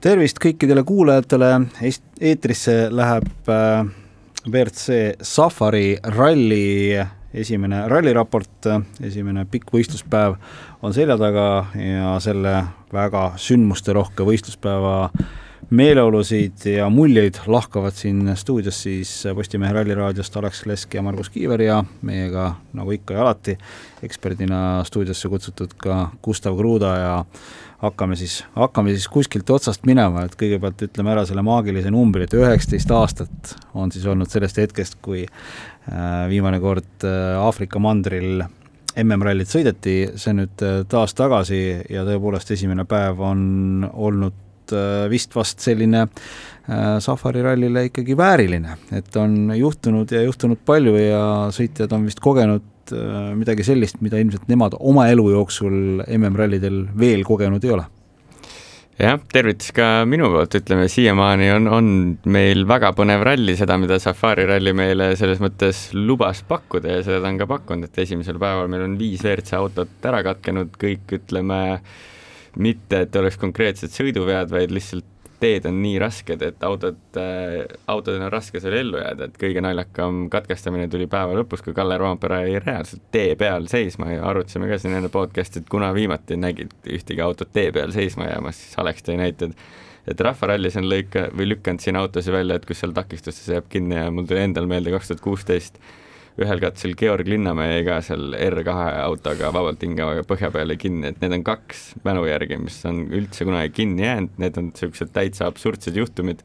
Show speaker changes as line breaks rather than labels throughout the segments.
tervist kõikidele kuulajatele, eetrisse läheb äh, WRC Safari ralli esimene ralliraport, esimene pikk võistluspäev on selja taga ja selle väga sündmusterohke võistluspäeva meeleolusid ja muljeid lahkavad siin stuudios siis Postimehe Ralliraadiost Alex Lesk ja Margus Kiiver ja meiega, nagu ikka ja alati, eksperdina stuudiosse kutsutud ka Gustav Kruda ja hakkame siis, hakkame siis kuskilt otsast minema, et kõigepealt ütleme ära selle maagilise numbri, et üheksateist aastat on siis olnud sellest hetkest, kui äh, viimane kord äh, Aafrika mandril MM-rallit sõideti, see nüüd äh, taas tagasi ja tõepoolest esimene päev on olnud vist vast selline Safari rallile ikkagi vääriline, et on juhtunud ja juhtunud palju ja sõitjad on vist kogenud Äh, midagi sellist, mida ilmselt nemad oma elu jooksul MM-rallidel veel kogenud ei ole.
Jah, tervitus ka minu poolt, ütleme siiamaani on, on meil väga põnev ralli, seda, mida Safari ralli meile selles mõttes lubas pakkuda ja seda ta on ka pakkunud, et esimesel päeval meil on viis WRC autot ära katkenud, kõik ütleme, mitte et oleks konkreetsed sõiduvead, vaid lihtsalt teed on nii rasked, et autod äh,, autodel on raske seal ellu jääda, et kõige naljakam katkestamine tuli päeva lõpus, kui Kalle Roompere jäi reaalselt tee peal seisma ja arutasime ka siin enne podcast'i, et kuna viimati nägid ühtegi autot tee peal seisma jäämas, siis Alex tõi näite, et et rahvarallis on lõika- või lükanud siin autosid välja, et kus seal takistustes jääb kinni ja mul tuli endal meelde kaks tuhat kuusteist ühel katsel Georg Linnamäe jäi ka seal R2 autoga vabalt hingava põhja peale kinni, et need on kaks mälu järgi, mis on üldse kunagi kinni jäänud, need on niisugused täitsa absurdsed juhtumid.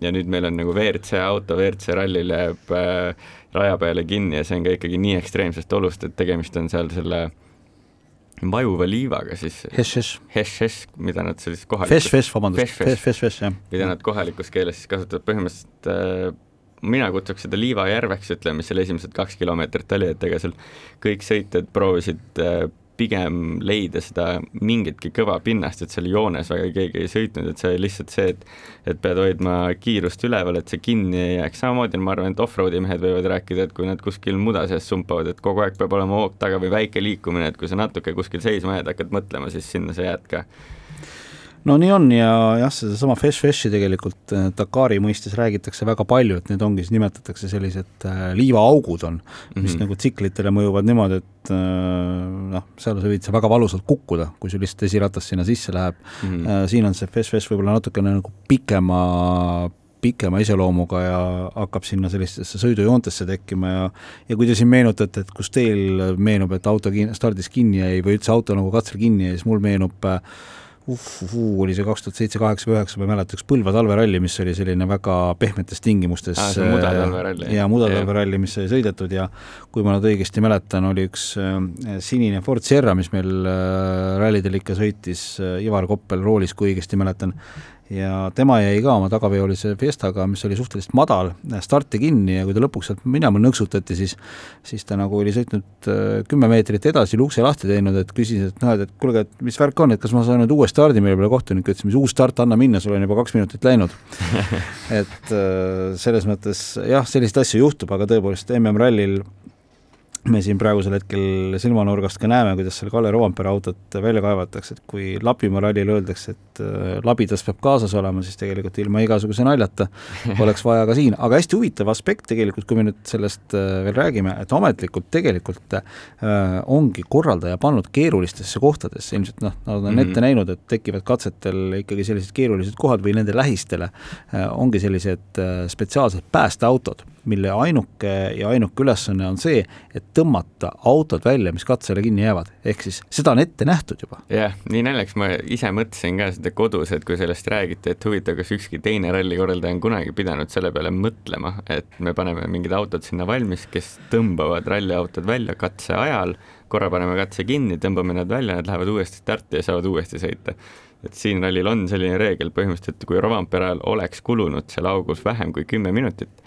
ja nüüd meil on nagu WRC auto, WRC rallil jääb äh, raja peale kinni ja see on ka ikkagi nii ekstreemsest olust, et tegemist on seal selle vajuva liivaga siis.
Hesh-hesh,
mida nad siis kohalikus.
Fesh-fesh, vabandust.
Fesh-fesh, jah. mida nad kohalikus keeles siis kasutavad põhimõtteliselt äh, mina kutsuks seda Liivajärveks, ütleme, mis seal esimesed kaks kilomeetrit oli, et ega seal kõik sõitjad proovisid äh, pigem leida seda mingitki kõva pinnast, et seal joones väga keegi ei sõitnud, et see oli lihtsalt see, et et pead hoidma kiirust üleval, et see kinni ei jääks, samamoodi ma arvan, et off-road'i mehed võivad rääkida, et kui nad kuskil muda sees sumpavad, et kogu aeg peab olema hoog taga või väike liikumine, et kui sa natuke kuskil seisma jääd, hakkad mõtlema, siis sinna sa jääd ka
no nii on ja jah, sedasama Fesh Feshi tegelikult äh, Dakari mõistes räägitakse väga palju, et need ongi, siis nimetatakse sellised äh, liivaaugud on, mis mm -hmm. nagu tsiklitele mõjuvad niimoodi, et äh, noh, seal sa võid sa väga valusalt kukkuda, kui sul lihtsalt esiratas sinna sisse läheb mm. -hmm. siin on see Fesh Fesh võib-olla natukene nagu pikema pikema iseloomuga ja hakkab sinna sellistesse sõidujoontesse tekkima ja ja kui te siin meenutate, et kus teil meenub, et auto kin-, stardis kinni jäi või üldse auto nagu katsel kinni jäi, siis mul meenub äh, uh-uh, oli see kaks tuhat seitse, kaheksa või üheksa, ma ei mäleta, üks Põlva talveralli, mis oli selline väga pehmetes tingimustes
ah,. mudatalveralli.
ja mudatalveralli, mis sai sõidetud ja kui ma nüüd õigesti mäletan, oli üks äh, sinine Ford Sierra, mis meil äh, rallidel ikka sõitis äh,, Ivar Koppel roolis, kui õigesti mäletan ja tema jäi ka oma tagaveolise Fiestaga, mis oli suhteliselt madal, starti kinni ja kui ta lõpuks sealt minema nõksutati, siis siis ta nagu oli sõitnud äh, kümme meetrit edasi, ukse lahti teinud, et küsis, et noh, et kuulge, et mis värk on, et kas ma saan nüüd uue stardi, mille peale kohtunik ütles, mis uus start, anna minna, sul on juba kaks minutit läinud. Et äh, selles mõttes jah, selliseid asju juhtub, aga tõepoolest MM-rallil me siin praegusel hetkel silmanurgast ka näeme, kuidas seal Kalle Roompere autot välja kaevatakse, et kui Lapimaa rallil öeldakse, et äh, labidas peab kaasas olema, siis tegelikult ilma igasuguse naljata oleks vaja ka siin, aga hästi huvitav aspekt tegelikult, kui me nüüd sellest äh, veel räägime, et ametlikult tegelikult äh, ongi korraldaja pannud keerulistesse kohtadesse, ilmselt noh, nad on mm -hmm. ette näinud, et tekivad katsetel ikkagi sellised keerulised kohad või nende lähistele äh, ongi sellised spetsiaalsed päästeautod mille ainuke ja ainuke ülesanne on see, et tõmmata autod välja, mis katsele kinni jäävad. ehk siis seda on ette nähtud juba.
jah, nii naljakas, ma ise mõtlesin ka seda kodus, et kui sellest räägiti, et huvitav, kas ükski teine rallikorraldaja on kunagi pidanud selle peale mõtlema, et me paneme mingid autod sinna valmis, kes tõmbavad ralliautod välja katse ajal, korra paneme katse kinni, tõmbame nad välja, nad lähevad uuesti starti ja saavad uuesti sõita et siin rallil on selline reegel põhimõtteliselt, et kui Rovanperel oleks kulunud seal augus vähem kui kümme minutit,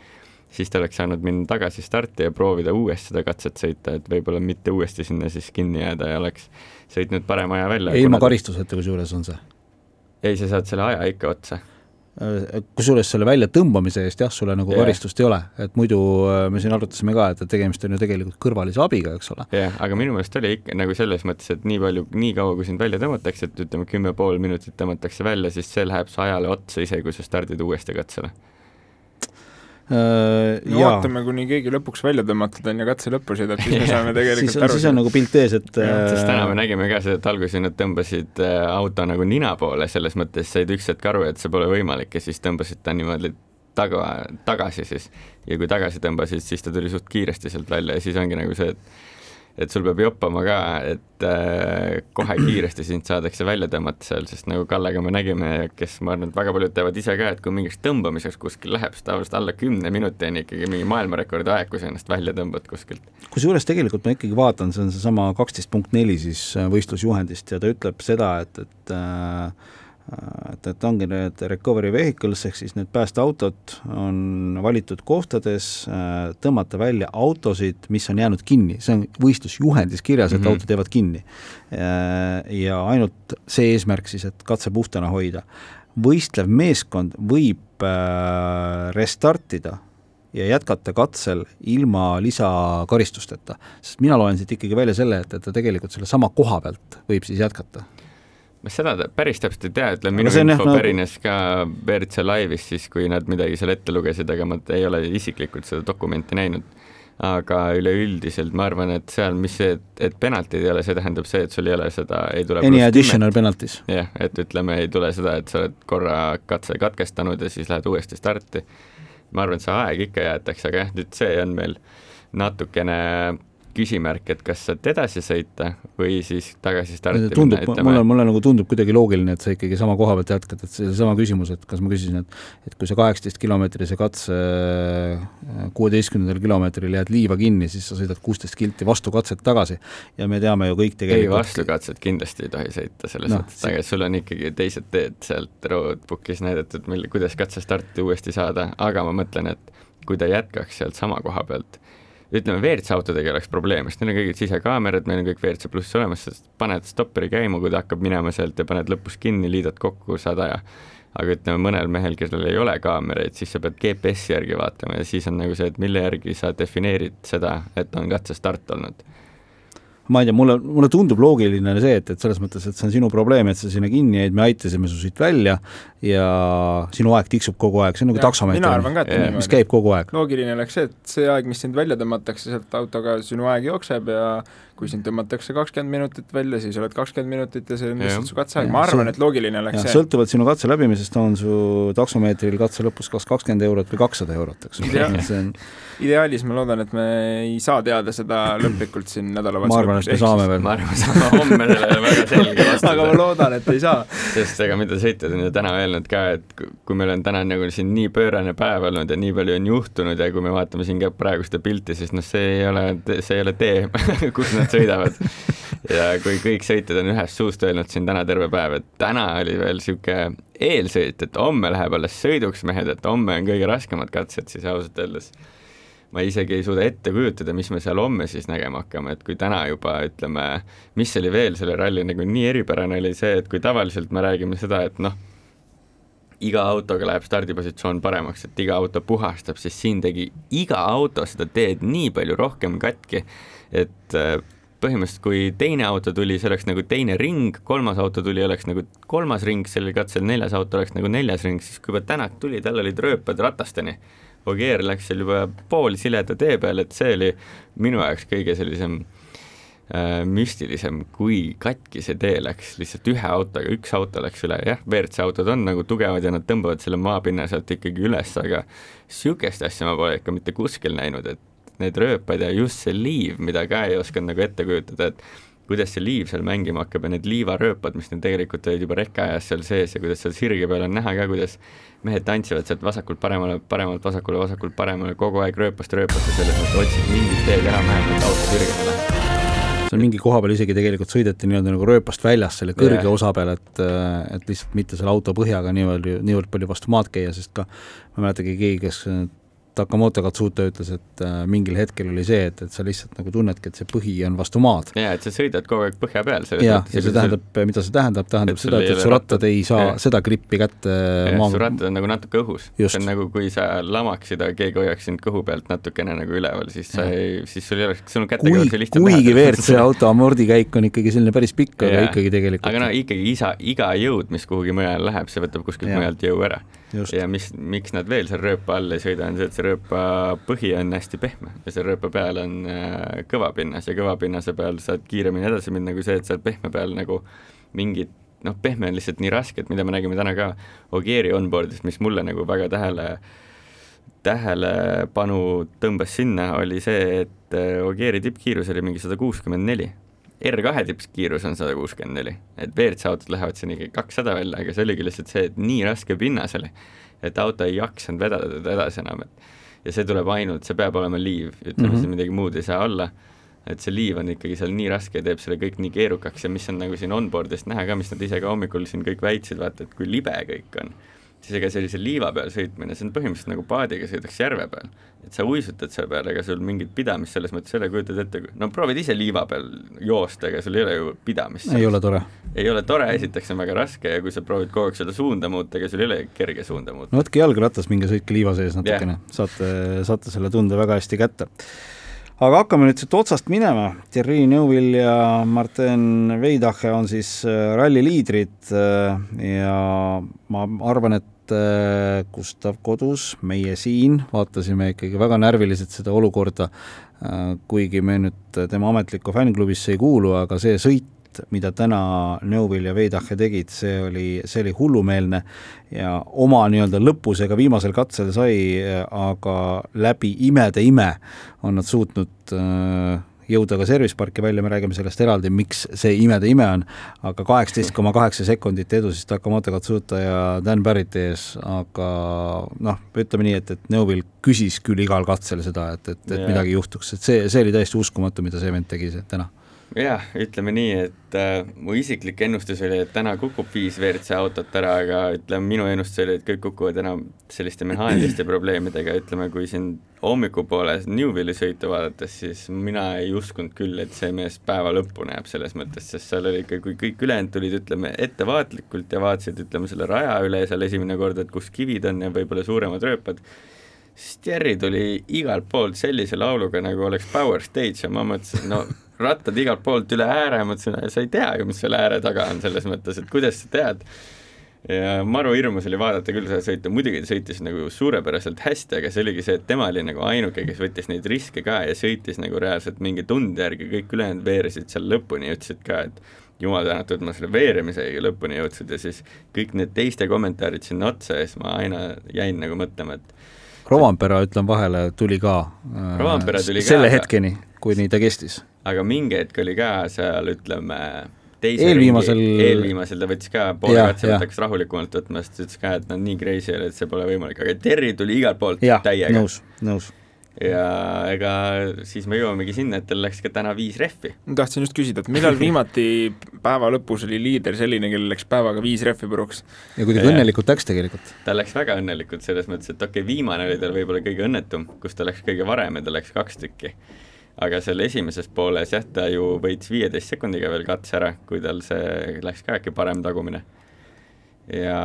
siis ta oleks saanud minna tagasi starti ja proovida uuesti seda katset sõita, et võib-olla mitte uuesti sinna siis kinni jääda ja oleks sõitnud parema aja välja.
ilma karistuseta kusjuures on see?
Ei, sa saad selle aja ikka otsa.
Äh, kusjuures selle väljatõmbamise eest jah, sulle nagu yeah. karistust ei ole, et muidu äh, me siin arutasime ka, et tegemist on ju tegelikult kõrvalise abiga, eks ole.
jah yeah,, aga minu meelest oli ikka nagu selles mõttes, et nii palju, nii kaua, kui sind välja tõmmatakse, et ütleme, kümme pool minutit tõmmatakse välja, siis see läheb su ajale otsa, isegi kui sa stardid uuesti katsele
no ja. ootame, kuni keegi lõpuks välja tõmmatud on ja katse lõppu sõidab, siis me saame tegelikult
siis on, aru. siis on nagu pilt ees, et
sest täna me nägime ka seda, et alguses nad tõmbasid äh, auto nagu nina poole, selles mõttes said üks hetk aru, et see pole võimalik ja siis tõmbasid ta niimoodi taga, tagasi siis. ja kui tagasi tõmbasid, siis ta tuli suht kiiresti sealt välja ja siis ongi nagu see, et et sul peab joppama ka, et äh, kohe kiiresti sind saadakse välja tõmmata seal, sest nagu Kallega me nägime, kes ma arvan, et väga paljud teavad ise ka, et kui mingiks tõmbamiseks kuskil läheb, siis tavaliselt alla kümne minuti on ikkagi mingi maailmarekordi aeg, kui sa ennast välja tõmbad kuskilt.
kusjuures tegelikult ma ikkagi vaatan, see on seesama kaksteist punkt neli siis äh, võistlusjuhendist ja ta ütleb seda, et, et äh, et, et ongi need recovery vehicles ehk siis need päästeautod on valitud kohtades äh, tõmmata välja autosid, mis on jäänud kinni, see on võistlusjuhendis kirjas, et mm -hmm. autod jäävad kinni. Äh, ja ainult see eesmärk siis, et katse puhtana hoida. võistlev meeskond võib äh, restartida ja jätkata katsel ilma lisakaristusteta, sest mina loen siit ikkagi välja selle, et, et ta tegelikult selle sama koha pealt võib siis jätkata
ma seda päris täpselt ei tea, ütleme minu info jah, pärines no... ka WRC Live'ist siis, kui nad midagi seal ette lugesid, aga ma ei ole isiklikult seda dokumenti näinud. aga üleüldiselt ma arvan, et seal, mis see, et penaltid ei ole, see tähendab see, et sul ei ole seda, ei tule
Any additional penalties.
jah, et ütleme, ei tule seda, et sa oled korra katse katkestanud ja siis lähed uuesti starti. ma arvan, et see aeg ikka jäetakse, aga jah, nüüd see on meil natukene küsimärk, et kas sealt edasi sõita või siis tagasi starti
tundub, mulle, mulle nagu tundub kuidagi loogiline, et sa ikkagi sama koha pealt jätkad, et seesama küsimus, et kas ma küsisin, et et kui sa kaheksateist kilomeetrise katse kuueteistkümnendal kilomeetril jääd liiva kinni, siis sa sõidad kuusteist kilti vastu katset tagasi. Ja me teame ju kõik tegelikult
ei, vastu katset kindlasti ei tohi sõita, selles no, mõttes, aga sul on ikkagi teised teed sealt roadbook'is näidatud, mil, kuidas katsestarti uuesti saada, aga ma mõtlen, et kui ta jätkaks sealt sama koha pealt ütleme, WRC autodega oleks probleem, sest neil on kõigil sisekaamerad, meil on kõik WRC pluss olemas, sest paned stopperi käima, kui ta hakkab minema sealt ja paned lõpus kinni, liidad kokku, saad aja. aga ütleme, mõnel mehel, kellel ei ole kaameraid, siis sa pead GPS-i järgi vaatama ja siis on nagu see, et mille järgi sa defineerid seda, et on katsestart olnud
ma ei tea, mulle, mulle tundub loogiline see, et, et selles mõttes, et see on sinu probleem, et sa sinna kinni jäid, me aitasime su siit välja ja sinu aeg tiksub kogu aeg, see on nagu taksomeeter, mis käib kogu aeg.
loogiline oleks see, et see aeg, mis sind välja tõmmatakse sealt autoga, sinu aeg jookseb ja kui sind tõmmatakse kakskümmend minutit välja, siis oled kakskümmend minutit ja see on lihtsalt su katseaeg, ma arvan, et loogiline oleks see.
sõltuvalt sinu katse läbimisest on su taksomeetril katse lõpus kas kakskümmend eurot või kakssada eurot, eks ole, see on
ideaalis ma loodan, et me ei saa teada seda lõplikult siin nädalavahetusel.
ma arvan, et me saame veel.
ma arvan, saame homme sellele väga selge vastuse
aga ma loodan, et ei saa.
sest ega mida sõitjad on ju täna öelnud ka, et kui meil on täna nagu siin nii pöörane päev olnud ja nii palju on juhtunud ja kui me vaatame siin ka praeguste pilti, siis noh, see ei ole, see ei ole tee kus nad sõidavad. ja kui kõik sõitjad on ühest suust öelnud siin täna terve päev, et täna oli veel niisugune eelsõit, et homme läheb alles sõiduks, mehed, et homme on kõige raskemad katsed, siis ausalt öeldes ma isegi ei suuda ette kujutada, mis me seal homme siis nägema hakkame, et kui täna juba ütleme, mis oli veel selle ralli nagu nii eripärane, oli see, et kui tavaliselt me räägime seda, et noh, iga autoga läheb stardipositsioon paremaks, et iga auto puhastab, siis siin tegi iga auto seda teed nii palju rohkem katki, et äh, põhimõtteliselt kui teine auto tuli, see oleks nagu teine ring, kolmas auto tuli, oleks nagu kolmas ring sellel katsel, neljas auto oleks nagu neljas ring, siis kui juba Tänak tuli, tal olid rööpad ratasteni. Ogier läks seal juba pool sileda tee peal, et see oli minu jaoks kõige sellisem äh, müstilisem, kui katki see tee läks, lihtsalt ühe autoga, üks auto läks üle, jah, WRC autod on nagu tugevad ja nad tõmbavad selle maapinna sealt ikkagi üles, aga niisugust asja ma pole ikka mitte kuskil näinud, et need rööpad ja just see liiv, mida ka ei osanud nagu ette kujutada, et kuidas see liiv seal mängima hakkab ja need liivarööpad, mis neil tegelikult olid juba rekkeajas seal sees ja kuidas seal sirge peal on näha ka, kuidas mehed tantsivad sealt vasakult paremale, paremalt vasakule, vasakult paremale, kogu aeg rööpast rööpasse, selles mõttes otsid mingit teed enam-vähem, et auto sirgemale
seal mingi koha peal isegi tegelikult sõideti nii-öelda nagu rööpast väljas selle kõrge yeah. osa peal, et et lihtsalt mitte selle auto põhjaga niivõrd, niivõrd palju vastu maad käia, sest ka ma ei mäletagi keegi, kes Takamoto Katsuta ütles, et äh, mingil hetkel oli see, et, et sa lihtsalt nagu tunnedki, et see põhi on vastu maad.
jaa, et sa sõidad kogu aeg põhja peal.
jaa, ja see tähendab, mida see tähendab, tähendab seda, et, et su rattad ei saa ja. seda grippi kätte
maa su rattad on nagu natuke õhus. see on nagu, kui sa lamaksid, aga keegi hoiaks sind kõhu pealt natukene nagu üleval, siis sa ei, siis sul ei oleks, sul on kätega
oleks lihtsam kuigi WRC auto amordikäik on ikkagi selline päris pikk, aga ikkagi tegelikult
aga no ikkagi isa, iga jõud, mis kuhugi mujale läheb, see võtab kuskilt ja. mujalt jõu ära. ja mis, miks nad veel seal rööpa all ei sõida, on see, et see rööpa põhi on hästi pehme ja seal rööpa peal on äh, kõva pinnas ja kõva pinnase peal saad kiiremini edasi minna kui see, et seal pehme peal nagu mingit noh, pehme on lihtsalt nii raske, et mida me nägime täna ka Ogieri onboard'ist, mis mulle nagu väga tähele tähelepanu tõmbas sinna, oli see, et äh, Ogieri tippkiirus oli mingi sada kuuskümmend neli R2 tippkiirus on sada kuuskümmend neli, et WRC autod lähevad siin ikkagi kakssada välja, aga see oligi lihtsalt see, et nii raske pinnas oli, et auto ei jaksanud vedada teda edasi enam, et ja see tuleb ainult, see peab olema liiv, ütleme mm -hmm. siin midagi muud ei saa olla, et see liiv on ikkagi seal nii raske ja teeb selle kõik nii keerukaks ja mis on nagu siin onboard'ist näha ka, mis nad ise ka hommikul siin kõik väitsid, vaata, et kui libe kõik on siis ega sellise liiva peal sõitmine, see on põhimõtteliselt nagu paadiga sõidaks järve peal. et sa uisutad selle peal, ega sul mingit pidamist selles mõttes ei ole, kujutad ette, no proovid ise liiva peal joosta, ega sul ei ole ju pidamist.
ei ole tore.
ei ole tore, esiteks on väga raske ja kui sa proovid kogu aeg seda suunda muuta, ega sul ei ole kerge suunda muuta.
no võtke jalgratas, minge sõitke liiva sees natukene yeah., saate, saate selle tunde väga hästi kätte aga hakkame nüüd siit otsast minema, Thierry Neuville ja Martin Veidache on siis äh, ralli liidrid äh, ja ma arvan, et Gustav kodus, meie siin vaatasime ikkagi väga närviliselt seda olukorda, äh, kuigi me nüüd tema ametlikku fännklubisse ei kuulu, aga see sõit, mida täna Neuvill ja Veidache tegid, see oli, see oli hullumeelne ja oma nii-öelda lõpusega viimasel katsel sai, aga läbi imede ime on nad suutnud äh, jõuda ka service parki välja, me räägime sellest eraldi, miks see imede ime on, aga kaheksateist koma kaheksa sekundit edu siis Takamoto Katsuta ja Dan Barretti ees, aga noh, ütleme nii, et, et Neuvill küsis küll igal katsel seda, et, et, et yeah. midagi juhtuks, et see, see oli täiesti uskumatu, mida see vend tegi täna
jah, ütleme nii, et äh, mu isiklik ennustus oli, et täna kukub viis WRC autot ära, aga ütleme, minu ennustus oli, et kõik kukuvad enam selliste mehaaniliste probleemidega, ütleme, kui siin hommikupoole Newville'i sõitu vaadates, siis mina ei uskunud küll, et see mees päeva lõppu näeb selles mõttes, sest seal oli ikka, kui kõik ülejäänud tulid, ütleme, ettevaatlikult ja vaatasid, ütleme, selle raja üle seal esimene kord, et kus kivid on ja võib-olla suuremad rööpad, siis Jerry tuli igalt poolt sellise lauluga, nagu oleks Power Stage ja ma mõtlesin, no rattad igalt poolt üle ääre, mõtlesin, sa ei tea ju, mis selle ääre taga on, selles mõttes, et kuidas sa tead. ja maru hirmus oli vaadata küll seda sõitu, muidugi ta sõitis nagu suurepäraselt hästi, aga see oligi see, et tema oli nagu ainuke, kes võttis neid riske ka ja sõitis nagu reaalselt mingi tunde järgi, kõik ülejäänud veeresid seal lõpuni ja ütlesid ka, et jumal tänatud, ma selle veeremisega lõpuni jõudsin ja siis kõik need teiste kommentaarid sinna otsa ja siis ma aina jäin nagu mõtlema, et
Rovanpera, ütlen vahele, tuli ka
Rovanpera tuli
ka selle hetkeni, kuni ta kestis
aga mingi hetk oli ka seal, ütleme,
teise eelviimasel
ringi, eelviimasel ta võttis ka poole katsel, hakkas rahulikumalt võtma, sest ütles ka, et nad nii crazy oli, et see pole võimalik, aga Terry tuli igalt poolt ja, täiega.
nõus, nõus
ja ega siis me jõuamegi sinna, et tal läks ka täna viis rehvi.
ma tahtsin just küsida, et millal viimati päeva lõpus oli liider selline, kellel läks päevaga viis rehvi puruks?
ja kuidagi õnnelikult läks tegelikult.
ta läks väga õnnelikult selles mõttes, et okei okay,, viimane oli tal võib-olla kõige õnnetum, kus ta läks kõige varem ja ta läks kaks tükki aga seal esimeses pooles jah, ta ju võitis viieteist sekundiga veel katse ära, kui tal see läks ka äkki parem tagumine. ja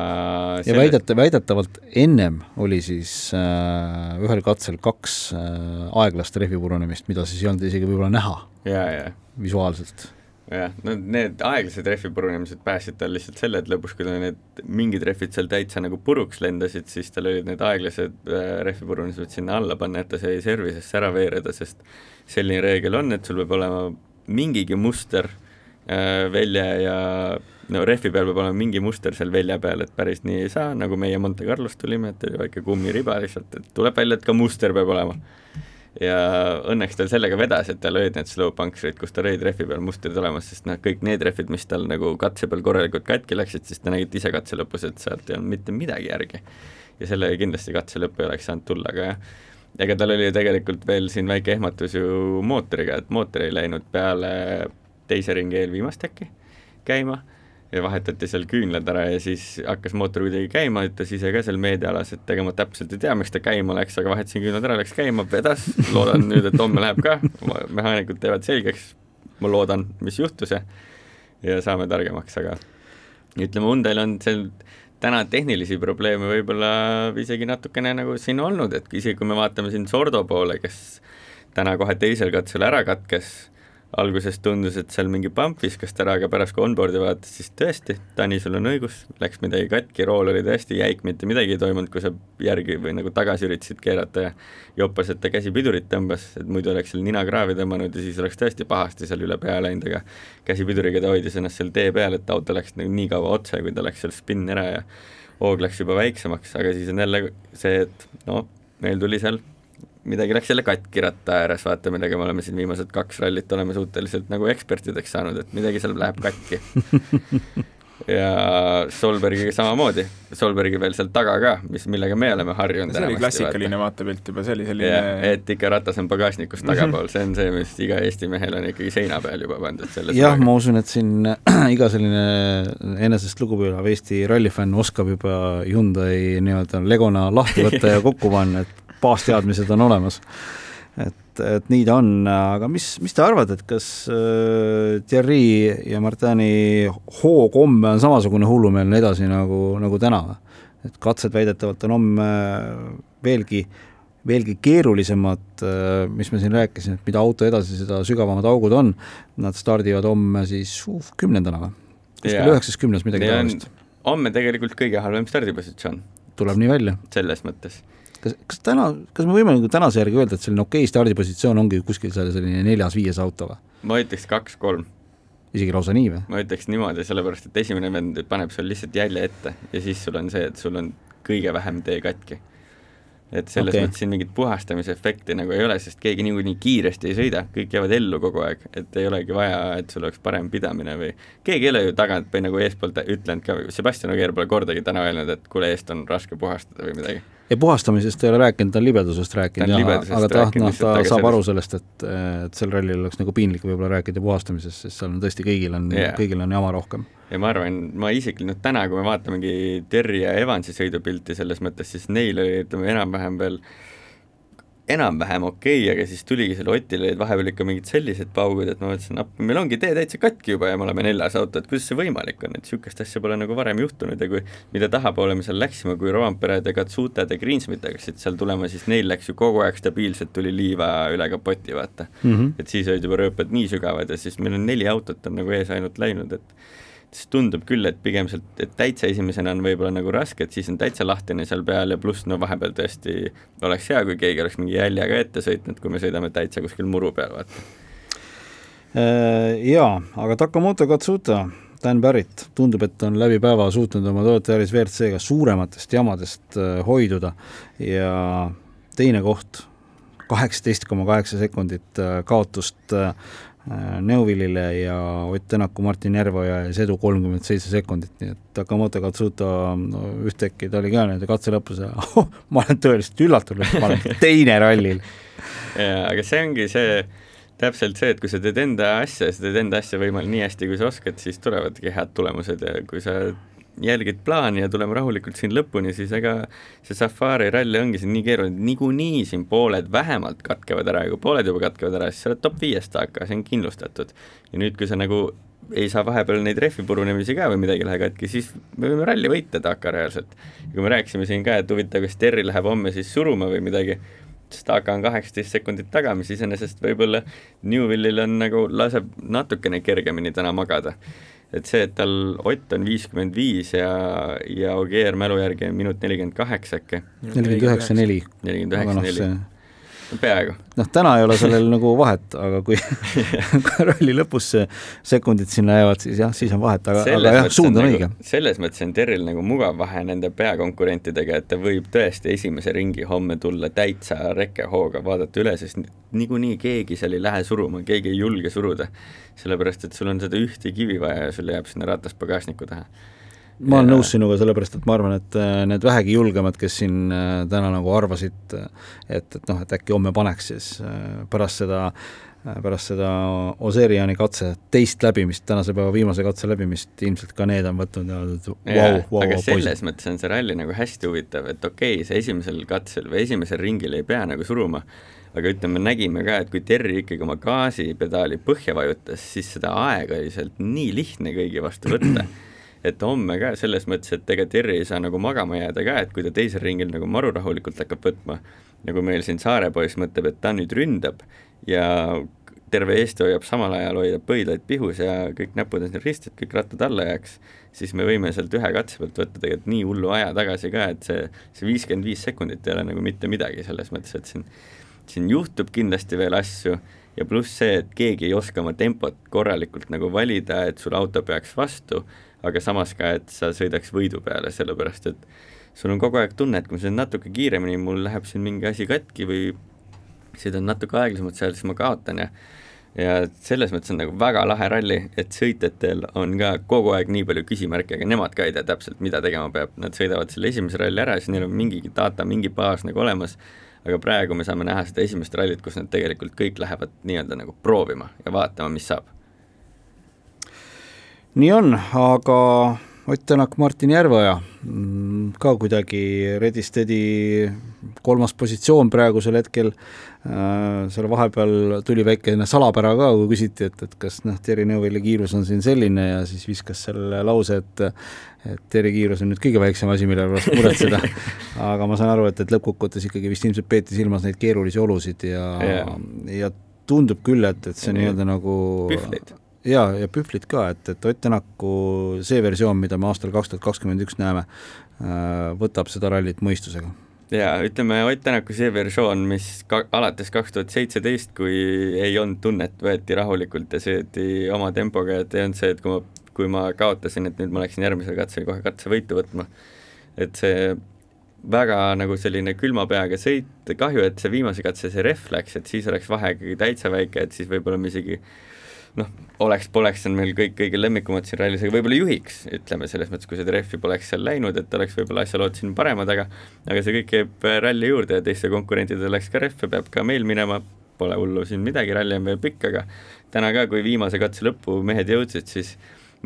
ja väideta-, väidetavalt ennem oli siis äh, ühel katsel kaks äh, aeglast rehvi purunemist, mida siis ei olnud isegi võib-olla näha
ja, ja.
visuaalselt
jah, no need aeglased rehvi purunemised päästsid tal lihtsalt selle, et lõpuks, kui tal need mingid rehvid seal täitsa nagu puruks lendasid, siis tal olid need aeglased äh, rehvi purunemised sinna alla panna, et ta sai service'isse ära veereda, sest selline reegel on, et sul peab olema mingigi muster äh, välja ja no rehvi peal peab olema mingi muster seal välja peal, et päris nii ei saa, nagu meie Monte Carlos tulime, et oli väike kummiriba lihtsalt, et tuleb välja, et ka muster peab olema ja õnneks tal sellega vedas, et tal olid need slow puncture'id, kus tal olid rehvi peal mustrid olemas, sest noh, kõik need rehvid, mis tal nagu katse peal korralikult katki läksid, siis te nägite ise katse lõpus, et sealt ei olnud mitte midagi järgi. ja sellega kindlasti katse lõppu ei oleks saanud tulla, aga jah, ega tal oli ju tegelikult veel siin väike ehmatus ju mootoriga, et mootor ei läinud peale teise ringi eelviimast äkki käima ja vahetati seal küünlad ära ja siis hakkas mootor kuidagi käima, ütles ise ka seal meediaalas, et ega ma täpselt ei tea, miks ta käima läks, aga vahetasin küünlad ära, läks käima, vedas, loodan nüüd, et homme läheb ka, mehaanikud teevad selgeks, ma loodan, mis juhtus ja ja saame targemaks, aga ütleme, Hyundai'l on seal täna tehnilisi probleeme võib-olla isegi natukene nagu siin olnud, et isegi kui me vaatame siin Sordo poole, kes täna kohe teisel katsel ära katkes alguses tundus, et seal mingi pump viskas ta ära, aga pärast kui onboard'i vaatas, siis tõesti, Tani, sul on õigus, läks midagi katki, rool oli tõesti jäik, mitte midagi ei toimunud, kui sa järgi või nagu tagasi üritasid keerata ja joppas, et ta käsi pidurit tõmbas, et muidu oleks seal nina kraavi tõmmanud ja siis oleks tõesti pahasti seal üle pea läinud, aga käsipiduriga ta hoidis ennast seal tee peal, et auto läks nagu nii kaua otse, kui ta läks seal spinni ära ja hoog läks juba väiksemaks, aga siis on jälle see, et no meil tuli seal midagi läks jälle katki ratta ääres, vaata, millega me oleme siin viimased kaks rallit oleme suhteliselt nagu ekspertideks saanud, et midagi seal läheb katki. Ja Solbergiga samamoodi, Solbergi veel seal taga ka, mis, millega me oleme harjunud
see oli klassikaline vaatepilt juba, see oli selline
et ikka ratas on pagasnikus tagapool, see on see, mis iga Eesti mehel on ikkagi seina peal juba pandud selles
jah, ma usun, et siin iga selline enesest lugupidav Eesti rallifänn oskab juba Hyundai nii-öelda legona lahti võtta ja kokku panna, et baasteadmised on olemas. et, et nii ta on, aga mis, mis te arvate, et kas äh, Thierry ja Martini hoog homme on samasugune hullumeelne edasi nagu, nagu täna või? et katsed väidetavalt on homme veelgi, veelgi keerulisemad, äh, mis me siin rääkisime, et mida auto edasi, seda sügavamad augud on, nad stardivad homme siis uh, kümnendana või? kuskil üheksas, kümnes, midagi taolist.
homme tegelikult kõige halvem stardipositsioon.
tuleb nii välja?
selles mõttes
kas, kas täna, kas me võime nagu tänase järgi öelda, et selline okei okay stardipositsioon ongi kuskil seal selline neljas-viies auto või?
ma ütleks kaks-kolm.
isegi lausa nii või?
ma ütleks niimoodi, sellepärast et esimene vend paneb sul lihtsalt jälje ette ja siis sul on see, et sul on kõige vähem tee katki et selles okay. mõttes siin mingit puhastamise efekti nagu ei ole, sest keegi niikuinii kiiresti ei sõida, kõik jäävad ellu kogu aeg, et ei olegi vaja, et sul oleks parem pidamine või keegi ei ole ju tagant või nagu eespoolt ütlenud ka, Sebastian Ogier pole kordagi täna öelnud, et kuule, eest on raske puhastada või midagi.
Ja puhastamisest ei ole rääkinud, ta on libedusest rääkinud, aga, ta, noh, ta saab sellest. aru sellest, et, et sel rallil oleks nagu piinlik võib-olla rääkida puhastamisest, sest seal on tõesti kõigil on yeah., kõigil on jama rohkem
ja ma arvan, ma isiklikult täna, kui me vaatamegi Terri ja Evansi sõidupilti selles mõttes, siis neil oli, ütleme, enam-vähem veel enam-vähem okei okay,, aga siis tuligi selle Otil olid vahepeal ikka mingid sellised paugud, et ma mõtlesin, et meil ongi tee täitsa katki juba ja me oleme neljas auto, et kuidas see võimalik on, et niisugust asja pole nagu varem juhtunud ja kui mida tahapoole me seal läksime, kui Rovanperede, Katsuted ja Greensmith hakkasid seal tulema, siis neil läks ju kogu aeg stabiilselt, tuli liiva üle kapoti, vaata mm. -hmm. et siis olid juba rööpad nii sügavad ja siis meil on neli autot on nagu ees ainult läinud, et siis tundub küll, et pigem sealt, et täitsa esimesena on võib-olla nagu raske, et siis on täitsa lahtine seal peal ja pluss no vahepeal tõesti oleks hea, kui keegi oleks mingi jäljega ette sõitnud, kui me sõidame täitsa kuskil muru peal, vaata.
Äh, jaa, aga Takamoto Katsuta, Dan Barrett, tundub, et on läbi päeva suutnud oma Toyota Yaris WRC-ga suurematest jamadest äh, hoiduda ja teine koht, kaheksateist koma kaheksa sekundit äh, kaotust Äh, Neuvillile ja Ott Tänaku, Martin Järveoja ja Sedu kolmkümmend seitse sekundit, nii et Takamoto Katsuta no, ühtäkki ta oli ka nende katse lõpus ja oh, ma olen tõeliselt üllatunud, et ma olen teine rallil.
jaa, aga see ongi see, täpselt see, et kui sa teed enda asja, sa teed enda asja võimalikult nii hästi, kui sa oskad, siis tulevadki head tulemused ja kui sa jälgid plaani ja tuleme rahulikult siin lõpuni, siis ega see Safari ralli ongi siin nii keeruline, niikuinii siin pooled vähemalt katkevad ära ja kui pooled juba katkevad ära, siis sa oled top viies taaka, see on kindlustatud. ja nüüd, kui sa nagu ei saa vahepeal neid rehvi purunemisi ka või midagi lähe katki, siis me võime ralli võita taaka reaalselt. kui me rääkisime siin ka, et huvitav, kas Terri läheb homme siis suruma või midagi, siis taaka on kaheksateist sekundit taga, mis iseenesest võib-olla Newville'il on nagu, laseb natukene kergemini täna magada et see, et tal Ott on viiskümmend viis ja, ja Ogier mälu järgi on minut nelikümmend kaheksa äkki.
nelikümmend üheksa, neli.
nelikümmend üheksa, neli peaaegu.
noh, täna ei ole sellel nagu vahet, aga kui ralli lõpus sekundid sinna jäävad, siis jah, siis on vahet, aga, aga jah, suund on
nagu,
õige.
selles mõttes on Terril nagu mugav vahe nende peakonkurentidega, et ta võib tõesti esimese ringi homme tulla täitsa rekehooga, vaadata üle, sest niikuinii keegi seal ei lähe suruma, keegi ei julge suruda. sellepärast, et sul on seda ühte kivi vaja ja sul jääb sinna ratas pagasniku taha
ma olen nõus sinuga, sellepärast et ma arvan, et äh, need vähegi julgemad, kes siin äh, täna nagu arvasid, et, et noh, et äkki homme paneks siis äh, pärast seda pärast seda Oseriani katse teist läbimist, tänase päeva viimase katse läbimist, ilmselt ka need on võtnud ja öeldud vau, vau,
aga selles mõttes on see ralli nagu hästi huvitav, et okei okay,, sa esimesel katsel või esimesel ringil ei pea nagu suruma, aga ütleme, nägime ka, et kui Terri ikkagi oma gaasipedaali põhja vajutas, siis seda aega oli sealt nii lihtne kõigi vastu võtta et homme ka selles mõttes, et ega Terri ei saa nagu magama jääda ka, et kui ta teisel ringil nagu maru rahulikult hakkab võtma, nagu meil siin Saare poiss mõtleb, et ta nüüd ründab ja terve Eesti hoiab samal ajal, hoiab põidlaid pihus ja kõik näpud on siin risti, et kõik rattad alla jääks, siis me võime sealt ühe katse pealt võtta tegelikult nii hullu aja tagasi ka, et see, see viiskümmend viis sekundit ei ole nagu mitte midagi selles mõttes, et siin, siin juhtub kindlasti veel asju ja pluss see, et keegi ei oska oma tempot korralikult nagu valida, et sul auto peaks vastu aga samas ka, et sa sõidaks võidu peale, sellepärast et sul on kogu aeg tunne, et kui ma sõidan natuke kiiremini, mul läheb siin mingi asi katki või sõidan natuke aeglasemalt seal, siis ma kaotan ja ja selles mõttes on nagu väga lahe ralli, et sõitjatel on ka kogu aeg nii palju küsimärke, aga nemad ka ei tea täpselt, mida tegema peab, nad sõidavad selle esimese ralli ära, siis neil on mingi data, mingi baas nagu olemas, aga praegu me saame näha seda esimest rallit, kus nad tegelikult kõik lähevad nii-öelda nagu proovima ja vaatama, mis saab
nii on, aga Ott Tänak, Martin Järveoja mm, ka kuidagi ready steady kolmas positsioon praegusel hetkel. Äh,, seal vahepeal tuli väikene salapära ka, kui küsiti, et, et kas noh, Terri Neuvilli kiirus on siin selline ja siis viskas selle lause, et et Terri kiirus on nüüd kõige väiksem asi, mille pärast muretseda. Aga ma saan aru, et, et lõppkokkuvõttes ikkagi vist ilmselt peeti silmas neid keerulisi olusid ja yeah., ja tundub küll, et, et see nii-öelda nagu
pühvleid
jaa, ja Pühvlit ka, et, et Ott Tänaku see versioon, mida me aastal kaks tuhat kakskümmend üks näeme, äh, võtab seda rallit mõistusega.
jaa, ütleme Ott Tänaku see versioon, mis ka alates kaks tuhat seitseteist, kui ei olnud tunnet, võeti rahulikult ja sõeti oma tempoga, et ei olnud see, et kui ma, kui ma kaotasin, et nüüd ma läksin järgmisel katsel kohe katsevõitu võtma. et see väga nagu selline külma peaga sõit, kahju, et see viimase katse see rehv läks, et siis oleks vahe ikkagi täitsa väike, et siis võib-olla me isegi noh, oleks, poleks on meil kõik kõige lemmikumad siin rallis, aga võib-olla juhiks, ütleme selles mõttes, kui seda rehvi poleks seal läinud, et oleks võib-olla asjalood siin paremad, aga aga see kõik käib äh, ralli juurde ja teiste konkurentidel läks ka rehve, peab ka meil minema, pole hullu siin midagi, ralli on veel pikk, aga täna ka, kui viimase katse lõppu mehed jõudsid, siis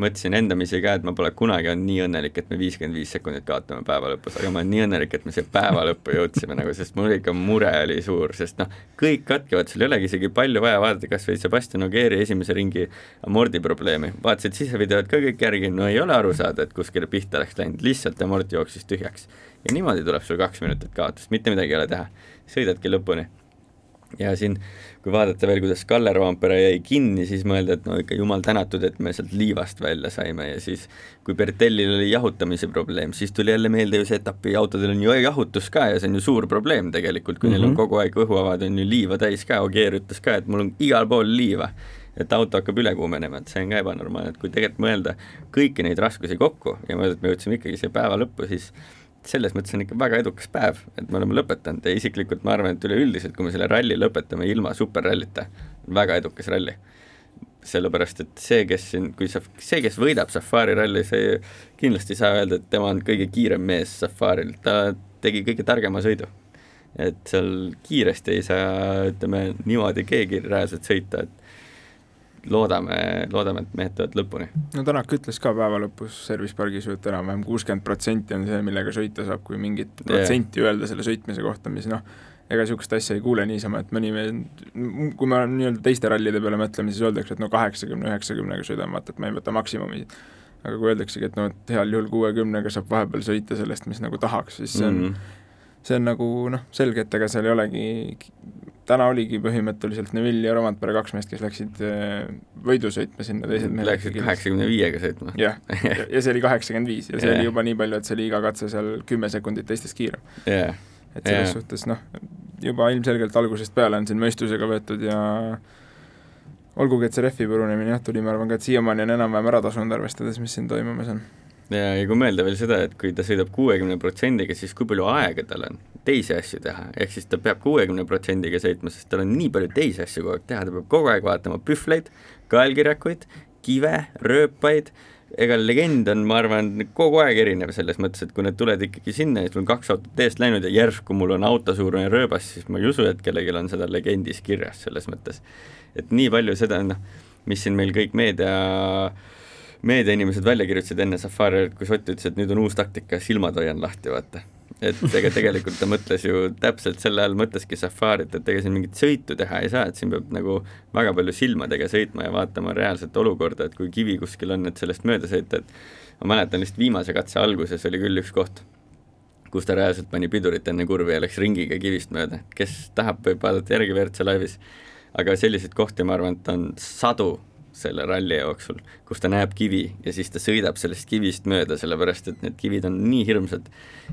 mõtlesin endamisi ka, et ma pole kunagi olnud nii õnnelik, et me viiskümmend viis sekundit kaotame päeva lõpus, aga ma olen nii õnnelik, et me siia päeva lõppu jõudsime nagu, sest mul ikka mure oli suur, sest noh, kõik katkevad, sul ei olegi isegi palju vaja vaadata, kas või Sebastian Ogieri esimese ringi amordi probleemi, vaatasid sisevideod ka kõik järgi, no ei ole aru saada, et kuskile pihta oleks läinud, lihtsalt amort jooksis tühjaks. ja niimoodi tuleb sul kaks minutit kaotust, mitte midagi ei ole teha, sõidadki lõpuni ja siin, kui vaadata veel, kuidas Kalle Roompere jäi kinni, siis mõelda, et no ikka jumal tänatud, et me sealt liivast välja saime ja siis kui Bertellil oli jahutamise probleem, siis tuli jälle meelde ju see etapi autodel on ju jahutus ka ja see on ju suur probleem tegelikult, kui mm -hmm. neil on mhm. kogu aeg õhuavad on ju liiva täis ka, Ogier ütles ka, et mul on igal pool liiva et auto hakkab üle kuumenema, et see on ka ebanormaalne, et kui tegelikult mõelda kõiki neid raskusi kokku ja mõelda, et me jõudsime ikkagi siia päeva lõppu, siis selles mõttes on ikka väga edukas päev, et me oleme lõpetanud ja isiklikult ma arvan, et üleüldiselt, kui me selle ralli lõpetame ilma superrallita, väga edukas ralli. sellepärast, et see, kes siin, kui sa, see, kes võidab Safari ralli, see kindlasti ei saa öelda, et tema on kõige kiirem mees Safaril, ta tegi kõige targema sõidu. et seal kiiresti ei saa, ütleme, niimoodi keegi reaalselt sõita, et loodame, loodame, et mehed tulevad lõpuni.
no Tänak ütles ka päeva lõpus Service pargis ju, et enam-vähem kuuskümmend protsenti on see, millega sõita saab, kui mingit protsenti yeah. öelda selle sõitmise kohta, mis noh, ega niisugust asja ei kuule niisama, et mõni me, kui me nii-öelda teiste rallide peale mõtleme, siis öeldakse, et no kaheksakümne, üheksakümnega sõidame, vaata, et ma ei võta maksimumi. aga kui öeldaksegi, et noh, et heal juhul kuuekümnega saab vahepeal sõita sellest, mis nagu tahaks, siis see on mm, -hmm. See on nagu noh, selge, et ega seal ei olegi täna oligi põhimõtteliselt Neville ja Romantpere kaks meest, kes läksid äh, võidu sõitma sinna, teised mehed
Läksid kaheksakümne viiega sõitma?
jah, ja see oli kaheksakümmend viis ja see yeah. oli juba nii palju, et see oli iga katse seal kümme sekundit teistest kiirem
yeah..
et selles yeah. suhtes noh, juba ilmselgelt algusest peale on siin mõistusega võetud ja olgugi, et see rehvi purunemine jah, tuli, ma arvan ka, et siiamaani on enam-vähem ära tasunud, arvestades, mis siin toimumas on
ja, ja kui mõelda veel seda, et kui ta sõidab kuuekümne protsendiga, siis kui palju aega tal on teisi asju teha, ehk siis ta peab kuuekümne protsendiga sõitma, sest tal on nii palju teisi asju kogu aeg teha, ta peab kogu aeg vaatama pühvleid, kaelkirjakuid, kive, rööpaid, ega legend on, ma arvan, kogu aeg erinev selles mõttes, et kui need tuled ikkagi sinna ja sul on kaks autot eest läinud ja järsku mul on autosuurune rööbas, siis ma ei usu, et kellelgi on seda legendis kirjas selles mõttes. et nii palju seda, noh, mis siin meil kõik meedia meediainimesed välja kirjutasid enne Safari, kus Ott ütles, et nüüd on uus taktika, silmad hoian lahti, vaata. Et ega tegelikult ta mõtles ju täpselt selle all mõtleski Safarit, et ega siin mingit sõitu teha ei saa, et siin peab nagu väga palju silmadega sõitma ja vaatama reaalset olukorda, et kui kivi kuskil on, et sellest mööda sõita, et ma mäletan lihtsalt viimase katse alguses oli küll üks koht, kus ta reaalselt pani pidurit enne kurvi ja läks ringiga kivist mööda, kes tahab, võib vaadata järgi WRC laivis, aga selliseid kohti, ma arvan, et on sadu selle ralli jooksul, kus ta näeb kivi ja siis ta sõidab sellest kivist mööda, sellepärast et need kivid on nii hirmsad.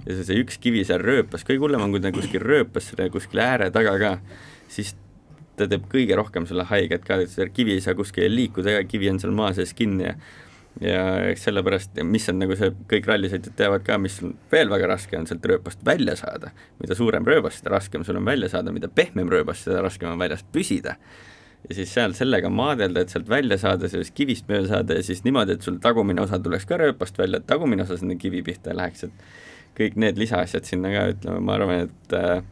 ja see, see üks kivi seal rööpas, kõige hullem on, kui ta kuskil rööpas selle kuskil ääre taga ka, siis ta teeb kõige rohkem sulle haiget ka, et see kivi ei saa kuskile liikuda ja kivi on seal maa sees kinni ja ja eks sellepärast, mis on nagu see, kõik rallisõitjad teavad ka, mis veel väga raske on sealt rööpast välja saada. mida suurem rööbas, seda raskem sul on välja saada, mida pehmem rööbas, seda raskem on väljast püsida ja siis seal sellega maadelda, et sealt välja saada, sellest kivist mööda saada ja siis niimoodi, et sul tagumine osa tuleks ka rööpast välja, et tagumine osa sinna kivi pihta ei läheks, et kõik need lisaasjad sinna ka, ütleme, ma arvan, et äh,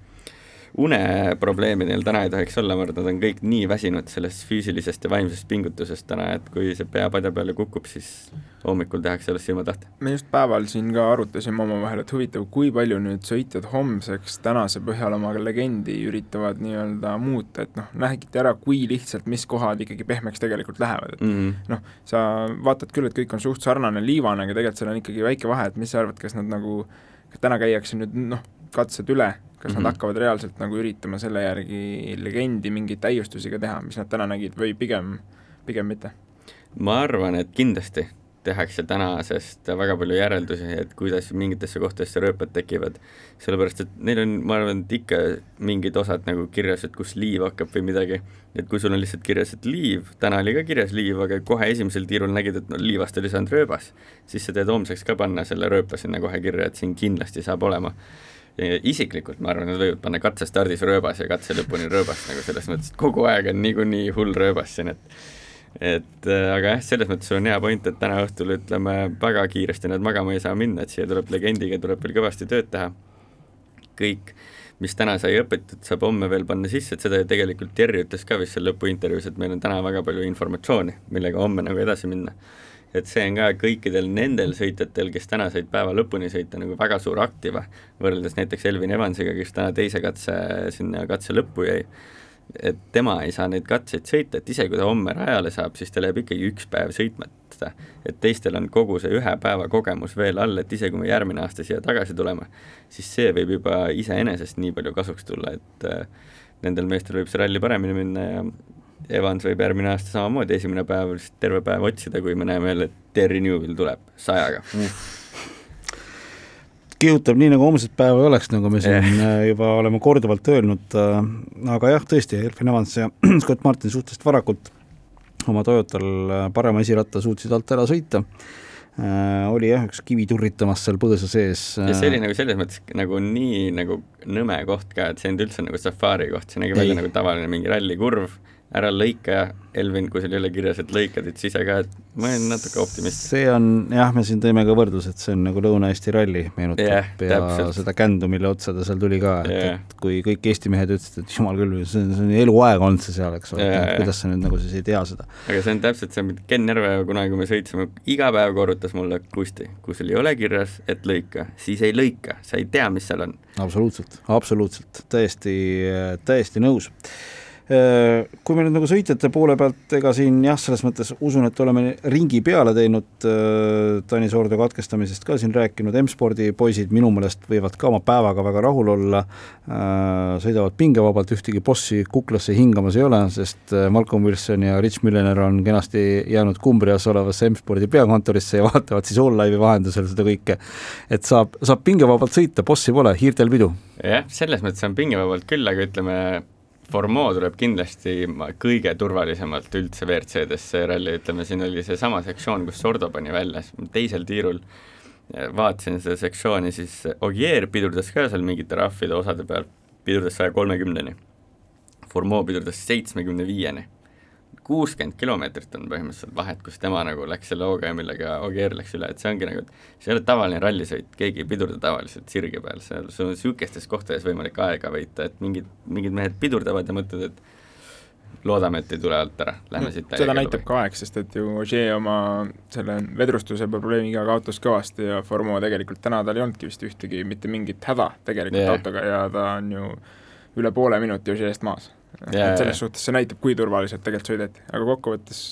uneprobleemi neil täna ei tohiks olla, ma arvan, et nad on kõik nii väsinud sellest füüsilisest ja vaimsest pingutusest täna, et kui see pea padja peale kukub, siis hommikul tehakse sellest silmad lahti.
me just päeval siin ka arutasime omavahel, et huvitav, kui palju nüüd sõitjad homseks tänase põhjal oma legendi üritavad nii-öelda muuta, et noh, nägite ära, kui lihtsalt, mis kohad ikkagi pehmeks tegelikult lähevad, et mm -hmm. noh, sa vaatad küll, et kõik on suht sarnane, liivane, aga tegelikult seal on ikkagi väike vahe, et mis sa arvad, kas nad nagu, täna käiakse nüüd noh, katsed üle kas mm -hmm. nad hakkavad reaalselt nagu üritama selle järgi legendi mingeid täiustusi ka teha, mis nad täna nägid, või pigem, pigem mitte?
ma arvan, et kindlasti tehakse tänasest väga palju järeldusi, et kuidas mingitesse kohtadesse rööpad tekivad, sellepärast et neil on, ma arvan, et ikka mingid osad nagu kirjas, et kus liiv hakkab või midagi, et kui sul on lihtsalt kirjas, et liiv, täna oli ka kirjas liiv, aga kohe esimesel tiirul nägid, et no liivast oli saanud rööbas, siis sa teed homseks ka panna selle rööpa sinna kohe kirja, et siin kindlasti saab olema isiklikult ma arvan, nad võivad panna katsestardis rööbas ja katse lõpuni rööbas nagu selles mõttes, et kogu aeg on niikuinii hull rööbas siin, et et äh, aga jah, selles mõttes on hea point, et täna õhtul ütleme, väga kiiresti nad magama ei saa minna, et siia tuleb legendiga, tuleb veel kõvasti tööd teha. kõik, mis täna sai õpitud, saab homme veel panna sisse, et seda ju tegelikult Terri ütles ka vist seal lõpuintervjuus, et meil on täna väga palju informatsiooni, millega homme nagu edasi minna et see on ka kõikidel nendel sõitjatel, kes täna said päeva lõpuni sõita, nagu väga suur aktiva, võrreldes näiteks Elvin Evansiga, kes täna teise katse, sinna katse lõppu jäi, et tema ei saa neid katseid sõita, et isegi kui ta homme rajale saab, siis tal jääb ikkagi üks päev sõitmata. et teistel on kogu see ühe päeva kogemus veel all, et isegi kui me järgmine aasta siia tagasi tuleme, siis see võib juba iseenesest nii palju kasuks tulla, et äh, nendel meestel võib see ralli paremini minna ja Evans võib järgmine aasta samamoodi esimene päev lihtsalt terve päev otsida, kui me näeme jälle, et Terry Newvil tuleb sajaga mm.
kihutab nii, nagu homset päeva ei oleks, nagu me siin yeah. juba oleme korduvalt öelnud, äh, aga jah, tõesti, Elfin Evans ja Scott Martin suhteliselt varakult oma Toyotal äh, parema esiratta suutsid alt ära sõita äh, oli jah, üks kivi turritamas seal põõsa sees.
ja see oli nagu selles mõttes nagu nii nagu nõme koht ka, et see ei olnud üldse nagu safari koht, see nägi välja nagu tavaline mingi rallikurv ära lõika, Elvin, kui sul ei ole kirjas, et lõikad, et siis ise ka, et ma olen natuke optimist.
see on, jah, me siin tõime ka võrdluse, et see on nagu Lõuna-Eesti ralli, meenutab yeah, ja täpselt. seda kändu, mille otsa ta seal tuli ka, et yeah., et kui kõik Eesti mehed ütlesid, et jumal küll, see on, see on eluaeg olnud see seal, eks ole yeah,, kuidas sa nüüd nagu siis ei tea seda.
aga see on täpselt see, mida Ken Järve kunagi, kui me sõitsime, iga päev korrutas mulle, Kusti, kui sul ei ole kirjas, et lõika, siis ei lõika, sa ei tea, mis seal on.
absoluutselt, absoluutselt, täiesti, täiesti nõus kui me nüüd nagu sõitjate poole pealt, ega siin jah, selles mõttes usun, et oleme ringi peale teinud, äh, Tanis Ordo katkestamisest ka siin rääkinud, M-spordi poisid minu meelest võivad ka oma päevaga väga rahul olla, äh, sõidavad pingevabalt, ühtegi bossi kuklasse hingamas ei ole, sest Malcolm Wilson ja Rich Millener on kenasti jäänud Kumbrias olevasse M-spordi peakontorisse ja vaatavad siis all-live'i vahendusel seda kõike. et saab, saab pingevabalt sõita, bossi pole, hiirtel pidu.
jah, selles mõttes on pingevabalt küll, aga ütleme, Formeau tuleb kindlasti kõige turvalisemalt üldse WRC-desse ralli, ütleme siin oli seesama sektsioon, kus Sordo pani välja, teisel tiirul vaatasin seda sektsiooni, siis Ogier pidurdas ka seal mingite rahvide osade peal, pidurdas saja kolmekümneni. Formeau pidurdas seitsmekümne viieni. Kuuskümmend kilomeetrit on põhimõtteliselt vahet, kus tema nagu läks selle hooga ja millega Ogier läks üle, et see ongi nagu, see ei ole tavaline rallisõit, keegi ei pidurda tavaliselt sirge peal, seal sul on niisugustes kohtades võimalik aega võita, et mingid, mingid mehed pidurdavad ja mõtlevad, et loodame, et ei tule alt ära, lähme siit
seda näitab ka aeg, sest et ju Ogier oma selle vedrustuse probleemiga kaotas kõvasti ja Formo tegelikult täna tal ei olnudki vist ühtegi, mitte mingit häda tegelikult yeah. autoga ja ta on ju üle poole minuti Ogier'st maas yeah,. et selles suhtes see näitab, kui turvaliselt tegelikult sõideti, aga kokkuvõttes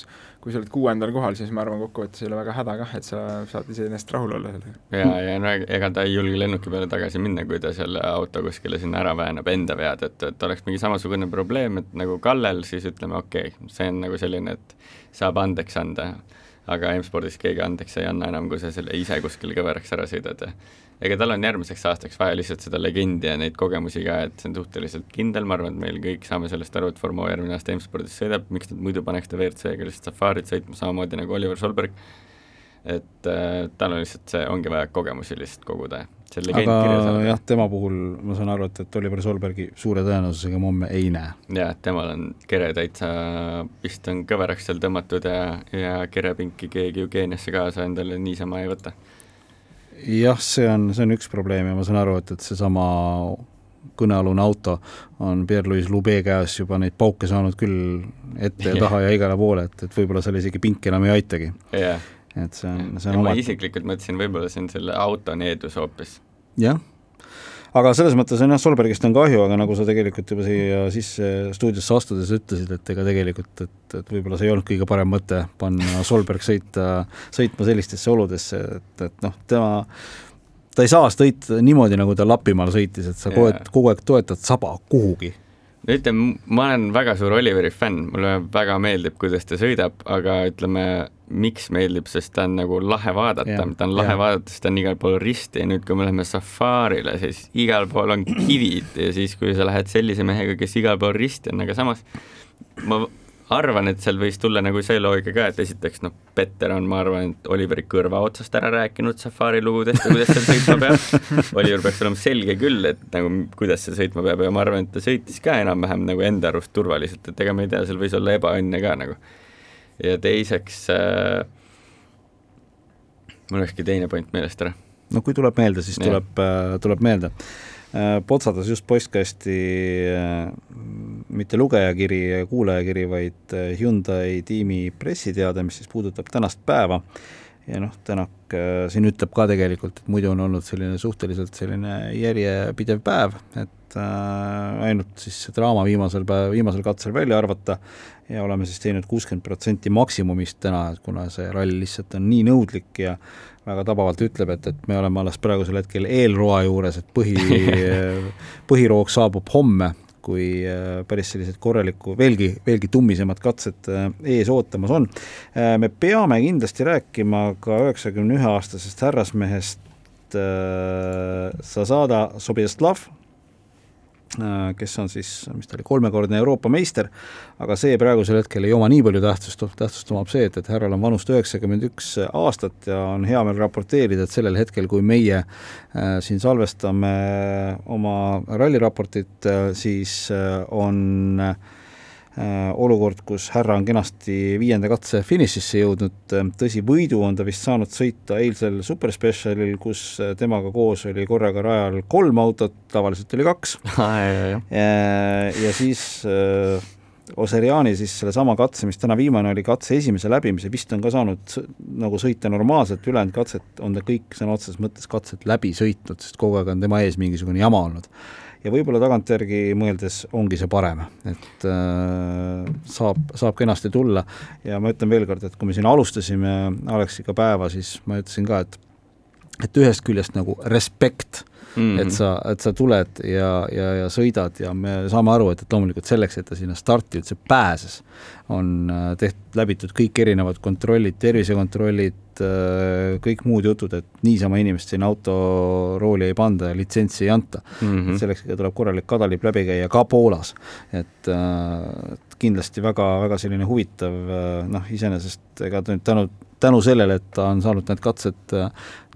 kui sa oled kuuendal kohal, siis ma arvan, kokkuvõttes ei ole väga häda kah, et sa saad iseenesest rahul olla sellega.
ja, ja no ega ta ei julge lennuki peale tagasi minna, kui ta selle auto kuskile sinna ära väänab enda vea tõttu, et oleks mingi samasugune probleem, et nagu Kallel, siis ütleme, okei okay,, see on nagu selline, et saab andeks anda, aga M-spordis keegi andeks ei anna enam, kui sa selle ise kuskil kõveraks ära sõidad ja ega tal on järgmiseks aastaks vaja lihtsalt seda legendi ja neid kogemusi ka, et see on suhteliselt kindel, ma arvan, et meil kõik saame sellest aru, et Formo järgmine aasta M-spordis sõidab, miks nad muidu paneks ta WRC-ga lihtsalt Safarit sõitma, samamoodi nagu Oliver Solberg, et äh, tal on lihtsalt see, ongi vaja kogemusi lihtsalt koguda.
Saada. jah, tema puhul ma saan aru, et, et Oliver Solbergi suure tõenäosusega me homme ei näe.
jah, temal on kere täitsa, vist on kõveraks seal tõmmatud ja, ja kerepinki keegi ju Keeniasse kaasa endale niisama ei võta
jah, see on, see on üks probleem ja ma saan aru, et, et seesama kõnealune auto on Pierre-Louis Lube käes juba neid pauke saanud küll ette ja taha ja igale poole, et, et võib-olla seal isegi pink enam ei aitagi.
Yeah..
et see on, see on
oma ma isiklikult mõtlesin, võib-olla see on selle auto needus hoopis.
jah aga selles mõttes on jah, Solbergist on kahju, aga nagu sa tegelikult juba siia sisse stuudiosse astudes ütlesid, et ega tegelikult, et, et võib-olla see ei olnud kõige parem mõte panna Solberg sõita, sõitma sellistesse oludesse, et, et noh, tema ta ei saa sõita niimoodi, nagu ta Lapimaal sõitis, et sa kogu aeg, kogu aeg toetad saba kuhugi
ütleme, ma olen väga suur Oliveri fänn, mulle väga meeldib, kuidas ta sõidab, aga ütleme, miks meeldib, sest ta on nagu lahe vaadata, ta on lahe ja. vaadata, sest ta on igal pool risti ja nüüd, kui me läheme safarile, siis igal pool on kivid ja siis, kui sa lähed sellise mehega, kes igal pool risti on, aga samas ma arvan, et seal võis tulla nagu see loogika ka, et esiteks noh, Petter on, ma arvan, et Oliveri kõrva otsast ära rääkinud safari lugudest ja kuidas seal sõitma peab. Oliver peaks olema selge küll, et nagu kuidas seal sõitma peab ja ma arvan, et ta sõitis ka enam-vähem nagu enda arust turvaliselt, et ega ma ei tea, seal võis olla ebaõnne ka nagu ja teiseks äh, mul läkski teine point meelest ära.
no kui tuleb meelde, siis ja. tuleb äh,, tuleb meelde äh,. potsatas just postkasti äh, mitte lugejakiri ja kuulajakiri, vaid äh, Hyundai tiimi pressiteade, mis siis puudutab tänast päeva. Ja noh, Tänak äh, siin ütleb ka tegelikult, et muidu on olnud selline suhteliselt selline järjepidev päev, et äh, ainult siis see draama viimasel päev, viimasel katsel välja arvata ja oleme siis teinud kuuskümmend protsenti maksimumist täna, et kuna see rall lihtsalt on nii nõudlik ja väga tabavalt ütleb, et, et me oleme alles praegusel hetkel eelroa juures, et põhi põhiroog saabub homme, kui äh, päris sellised korralikku, veelgi, veelgi tummisemad katsed äh, ees ootamas on. Äh, me peame kindlasti rääkima ka üheksakümne ühe aastasest härrasmehest Zasada Sobjaslav, kes on siis, mis ta oli, kolmekordne Euroopa meister, aga see praegusel hetkel ei oma nii palju tähtsust, tähtsust omab see, et, et härral on vanust üheksakümmend üks aastat ja on hea meel raporteerida, et sellel hetkel, kui meie äh, siin salvestame oma ralliraportit äh,, siis äh, on äh, Äh, olukord, kus härra on kenasti viienda katse finišisse jõudnud, äh, tõsi, võidu on ta vist saanud sõita eilsel superspecialil, kus äh, temaga koos oli korraga rajal kolm autot, tavaliselt oli kaks. Ja, ja siis Oseriani siis sellesama katse, mis täna viimane oli, katse esimese läbimise, vist on ka saanud nagu sõita normaalselt, ülejäänud katset on ta kõik sõna otseses mõttes katset läbi sõitnud, sest kogu aeg on tema ees mingisugune jama olnud ja võib-olla tagantjärgi mõeldes ongi see parem, et äh, saab, saab kenasti tulla. Ja ma ütlen veel kord, et kui me siin alustasime Aleksiga päeva, siis ma ütlesin ka, et et ühest küljest nagu respekt mm, -hmm. et sa, et sa tuled ja, ja, ja sõidad ja me saame aru, et, et loomulikult selleks, et ta sinna starti üldse pääses, on äh, tehtud, läbitud kõik erinevad kontrollid, tervisekontrollid, äh, kõik muud jutud, et niisama inimest sinna autorooli ei panda ja litsentsi ei anta mm. -hmm. selleks tuleb korralik kadalipp läbi käia ka Poolas, et, äh, et kindlasti väga, väga selline huvitav noh, iseenesest ega ta nüüd tänu, tänu sellele, et ta on saanud need katsed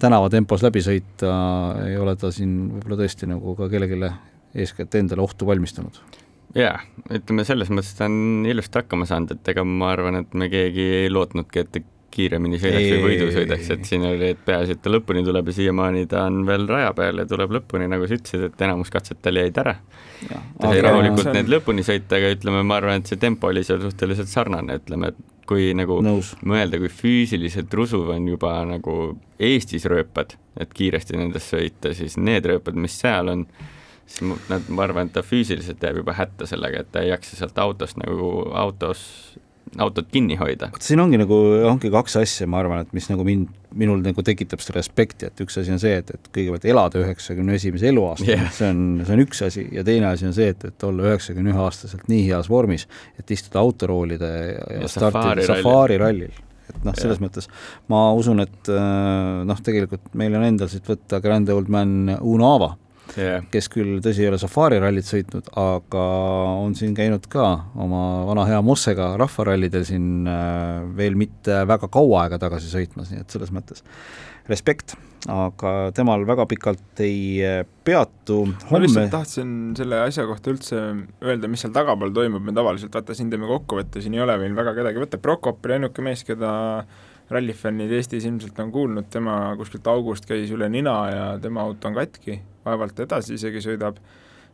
tänavatempos läbi sõita, ei ole ta siin võib-olla tõesti nagu ka kellelegi eeskätt endale ohtu valmistanud
jaa, ütleme selles mõttes ta on ilusti hakkama saanud, et ega ma arvan, et me keegi ei lootnudki, et ta kiiremini sõidaks või võidu sõidaks, et siin oli, et peaasi, et ta lõpuni tuleb ja siiamaani ta on veel raja peal ja tuleb lõpuni, nagu sa ütlesid, et enamus katset tal jäid ära. Ta sai rahulikult on... need lõpuni sõita, aga ütleme, ma arvan, et see tempo oli seal suhteliselt sarnane, ütleme, et kui nagu Nõus. mõelda, kui füüsiliselt rusuv on juba nagu Eestis rööpad, et kiiresti nendest sõita, siis need rööpad, mis seal on, siis nad, ma arvan, et ta füüsiliselt jääb juba hätta sellega, et ta ei jaksa sealt autost nagu autos autot kinni hoida.
siin ongi nagu, ongi kaks asja, ma arvan, et mis nagu mind, minul nagu tekitab seda respekti, et üks asi on see, et, et kõigepealt elada üheksakümne esimese eluaasta yeah., see on, see on üks asi, ja teine asi on see, et, et olla üheksakümne ühe aastaselt nii heas vormis, et istuda autoroolide ja, ja startida safari rallil et noh, selles ja. mõttes ma usun, et noh, tegelikult meil on endal siit võtta Grand Old Man Uno Ava yeah., kes küll, tõsi, ei ole Safari rallit sõitnud, aga on siin käinud ka oma vana hea Mossega rahvarallidel siin äh, veel mitte väga kaua aega tagasi sõitmas, nii et selles mõttes respekt, aga temal väga pikalt ei äh, peatu.
ma lihtsalt tahtsin selle asja kohta üldse öelda, mis seal tagapool toimub, me tavaliselt vaata, siin teeme kokkuvõtte, siin ei ole meil väga kedagi võtta, Prokop oli ainuke mees, keda rallifännid Eestis ilmselt on kuulnud, tema kuskilt august käis üle nina ja tema auto on katki, vaevalt edasi isegi sõidab,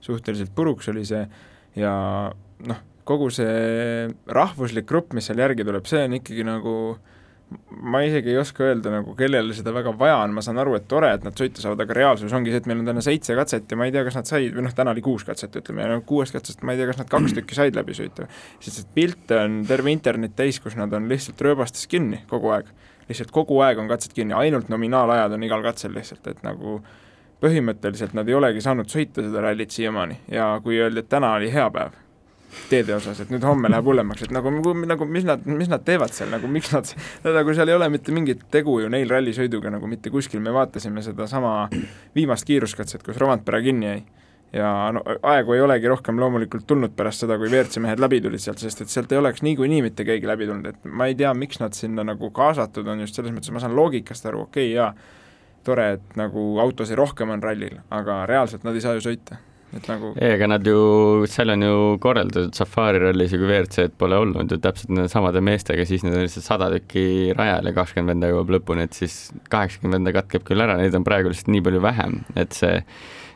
suhteliselt puruks oli see ja noh, kogu see rahvuslik grupp, mis seal järgi tuleb, see on ikkagi nagu äh, ma isegi ei oska öelda nagu, kellele seda väga vaja on, ma saan aru, et tore, et nad sõita saavad, aga reaalsus ongi see, et meil on täna seitse katset ja ma ei tea, kas nad said, või noh, täna oli kuus katset, ütleme, ja no kuuest katsest ma ei tea, kas nad kaks tükki said läbi sõita. sest et pilte on terve internet täis, kus nad on lihtsalt rööbastes kinni kogu aeg. lihtsalt kogu aeg on katsed kinni, ainult nominaalajad on igal katsel lihtsalt, et nagu põhimõtteliselt nad ei olegi saanud sõita seda rallit siiamaani. Ja kui öeldi, et täna oli hea päev teede osas, et nüüd homme läheb hullemaks, et nagu, nagu mis nad, mis nad teevad seal, nagu miks nad, nagu seal ei ole mitte mingit tegu ju neil rallisõiduga nagu mitte kuskil, me vaatasime sedasama viimast kiiruskatset, kus Romantpera kinni jäi. ja no aegu ei olegi rohkem loomulikult tulnud pärast seda, kui WRC mehed läbi tulid sealt, sest et sealt ei oleks niikuinii mitte keegi läbi tulnud, et ma ei tea, miks nad sinna nagu kaasatud on just selles mõttes, ma saan loogikast aru, okei okay,, jaa, tore, et nagu autosid rohkem on rallil, aga reaalselt nad ei saa ju sõita. Et nagu
ei, ega nad ju, seal on ju korraldatud Safari rallis ja kui WRC-d pole olnud ju täpselt nende samade meestega, siis need on lihtsalt sada tükki rajal ja kakskümmend venda jõuab lõpuni, et siis kaheksakümmend venda katkeb küll ära, neid on praegu lihtsalt nii palju vähem, et see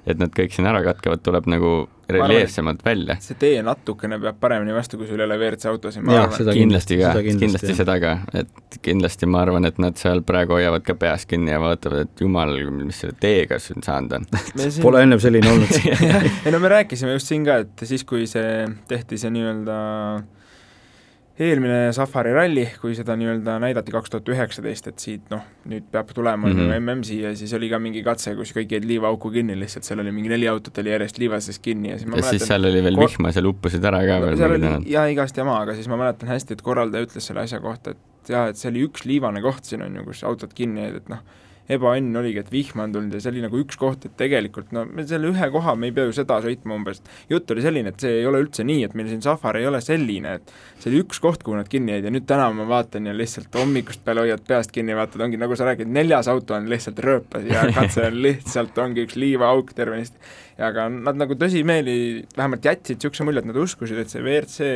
et nad kõik siin ära katkevad, tuleb nagu reljeefsemalt välja.
see tee natukene peab paremini vastu, kui sul ei ole WRC autosid,
ma arvan. kindlasti ka, kindlasti, kindlasti seda ka, et kindlasti ma arvan, et nad seal praegu hoiavad ka peas kinni ja vaatavad, et jumal, mis selle teega siin saanud on
siin... Pole ennem selline olnud
ei no me rääkisime just siin ka, et siis, kui see tehti see nii-öelda eelmine Safari ralli, kui seda nii-öelda näidati kaks tuhat üheksateist, et siit noh, nüüd peab tulema mm -hmm. MM siia, siis oli ka mingi katse, kus kõik jäid liivaauku kinni lihtsalt, seal oli mingi neli autot oli järjest liiva sees kinni ja siis
ma ja mäletan, siis seal oli veel vihma, seal uppusid ära ka veel.
seal oli jaa, igast jama, aga siis ma mäletan hästi, et korraldaja ütles selle asja kohta, et jaa, et see oli üks liivane koht siin on ju, kus autod kinni jäid, et noh, ebaõnn oligi, et vihma on tulnud ja see oli nagu üks koht, et tegelikult no me selle ühe koha, me ei pea ju seda sõitma umbes, jutt oli selline, et see ei ole üldse nii, et meil siin Safari ei ole selline, et see oli üks koht, kuhu nad kinni jäid ja nüüd täna ma vaatan ja lihtsalt hommikust peale hoiad peast kinni, vaatad, ongi nagu sa räägid, neljas auto on lihtsalt rööpas ja katse on lihtsalt, ongi üks liivaauk tervenisti. aga nad nagu tõsimeeli vähemalt jätsid niisuguse mulje, et nad uskusid, et see WRC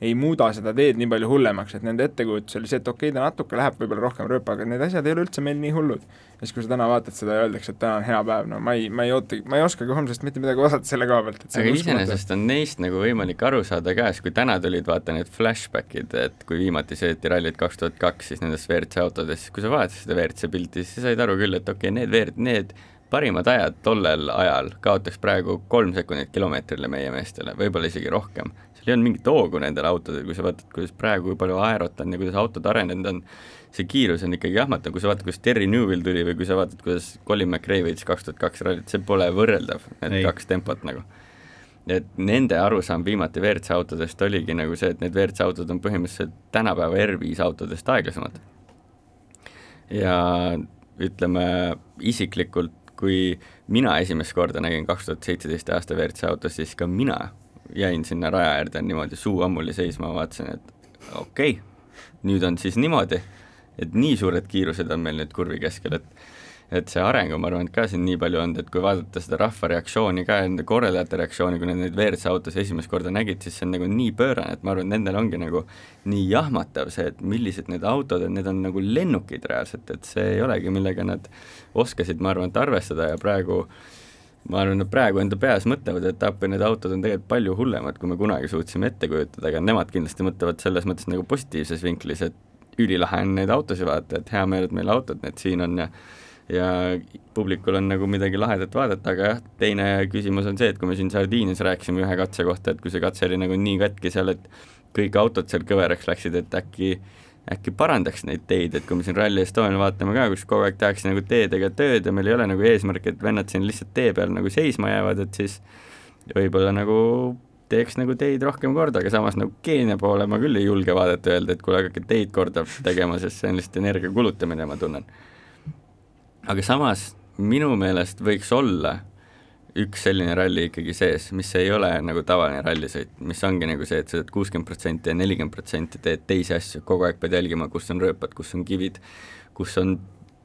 ei muuda seda teed nii palju hullemaks, et nende ettekujutus oli see, et okei okay,, ta natuke läheb võib-olla rohkem rööpa, aga need asjad ei ole üldse meil nii hullud. ja siis, kui sa täna vaatad seda ja öeldakse, et täna on hea päev, no ma ei, ma ei oota, ma ei oskagi homsest mitte midagi oodata selle koha pealt, et
aga iseenesest on neist nagu võimalik aru saada ka, sest kui täna tulid vaata need flashbackid, et kui viimati sõeti rallit kaks tuhat kaks, siis nendes WRC autodes, kui sa vaatasid seda WRC pilti, siis sa said aru küll, et okei okay,, need WRC, need parimad ajad tollel ajal kaotaks praegu kolm sekundit kilomeetrile meie meestele, võib-olla isegi rohkem ei olnud mingit hoogu nendel autodel, kui sa vaatad, kuidas praegu, kui palju aerot on ja kuidas autod arenenud on, see kiirus on ikkagi jahmatav, kui sa vaatad, kuidas Terry Newville tuli või kui sa vaatad, kuidas Colin McRae võitis kaks tuhat kaks rallit, see pole võrreldav, need Ei. kaks tempot nagu. et nende arusaam viimati WRC autodest oligi nagu see, et need WRC autod on põhimõtteliselt tänapäeva R5 autodest aeglasemad. ja ütleme isiklikult, kui mina esimest korda nägin kaks tuhat seitseteist aasta WRC autos, siis ka mina jäin sinna raja äärde niimoodi suu ammuli seisma, vaatasin, et okei okay,, nüüd on siis niimoodi, et nii suured kiirused on meil nüüd kurvi keskel, et et see areng on, ma arvan, et ka siin nii palju olnud, et kui vaadata seda rahva reaktsiooni ka, nende korraldajate reaktsiooni, kui nad neid WRC autosid esimest korda nägid, siis see on nagu nii pöörane, et ma arvan, et nendel ongi nagu nii jahmatav see, et millised need autod on, need on nagu lennukid reaalselt, et see ei olegi, millega nad oskasid, ma arvan, et arvestada ja praegu ma arvan, et praegu enda peas mõtlevad, et appi need autod on tegelikult palju hullemad, kui me kunagi suutsime ette kujutada, aga nemad kindlasti mõtlevad selles mõttes nagu positiivses vinklis, et ülilahe on neid autosid vaadata, et hea meel, et meil autod need siin on ja ja publikul on nagu midagi lahedat vaadata, aga jah, teine küsimus on see, et kui me siin Sardiinias rääkisime ühe katse kohta, et kui see katse oli nagu nii katki seal, et kõik autod seal kõveraks läksid, et äkki äkki parandaks neid teid, et kui me siin Rally Estonial vaatame ka, kus kogu aeg tehakse nagu teedega tööd ja meil ei ole nagu eesmärki, et vennad siin lihtsalt tee peal nagu seisma jäävad, et siis võib-olla nagu teeks nagu teid rohkem korda, aga samas nagu Keenia poole ma küll ei julge vaadata öelda, et kuule, hakake teid korda tegema, sest see on lihtsalt energia kulutamine, ma tunnen. Aga samas minu meelest võiks olla üks selline ralli ikkagi sees, mis ei ole nagu tavaline rallisõit, mis ongi nagu see, et sa teed kuuskümmend protsenti ja nelikümmend protsenti teed teisi asju, kogu aeg pead jälgima, kus on rööpad, kus on kivid, kus on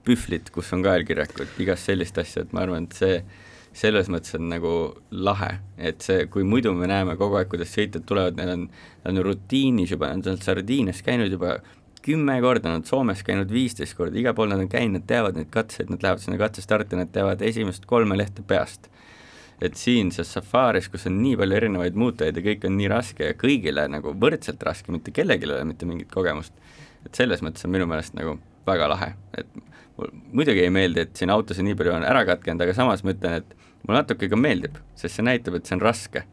pühvlid, kus on kaelkirjakud, igast sellist asja, et ma arvan, et see selles mõttes on nagu lahe, et see, kui muidu me näeme kogu aeg, kuidas sõitjad tulevad, neil on, nad on rutiinis juba, nad on Sardiinias käinud juba kümme korda, nad Soomes käinud viisteist korda, igal pool nad on käinud, nad teavad neid katseid, nad lähevad sinna katsestarti, nad teavad esimest kolme lehte peast. Et siin selles safaris, kus on nii palju erinevaid muutujaid ja kõik on nii raske ja kõigile nagu võrdselt raske, mitte kellelgi ei ole mitte mingit kogemust, et selles mõttes on minu meelest nagu väga lahe, et muidugi ei meeldi, et siin autosid nii palju on ära katkenud, aga samas ma ütlen, et mulle natuke ka meeldib, sest see näitab, et see on raske,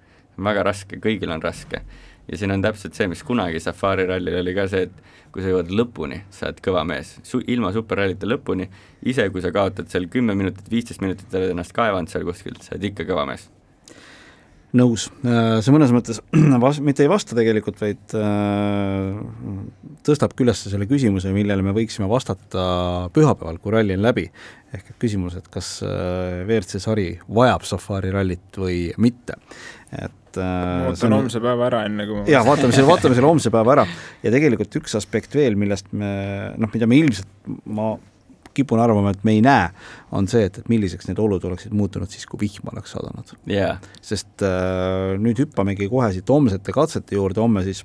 väga raske, kõigil on raske ja siin on täpselt see, mis kunagi Safari rallil oli ka see, et kui sa jõuad lõpuni, sa oled kõva mees, su-, ilma superrallita lõpuni, ise, kui sa kaotad seal kümme minutit, viisteist minutit, oled ennast kaevanud seal kuskilt, sa oled ikka kõva mees
nõus, äh, see mõnes mõttes vas-, mitte ei vasta tegelikult, vaid äh, tõstabki üles selle küsimuse, millele me võiksime vastata pühapäeval, kui ralli on läbi. ehk et küsimus, et kas äh, WRC sari vajab Safari rallit või mitte. et
äh, ootan on... homse päeva ära, enne kui ma
jaa, vaatame selle, vaatame selle homse päeva ära. ja tegelikult üks aspekt veel, millest me noh, mida me ilmselt, ma kipun arvama, et me ei näe, on see, et, et milliseks need olud oleksid muutunud siis, kui vihm oleks sadanud.
Yeah..
sest äh, nüüd hüppamegi kohe siit homsete katsete juurde, homme siis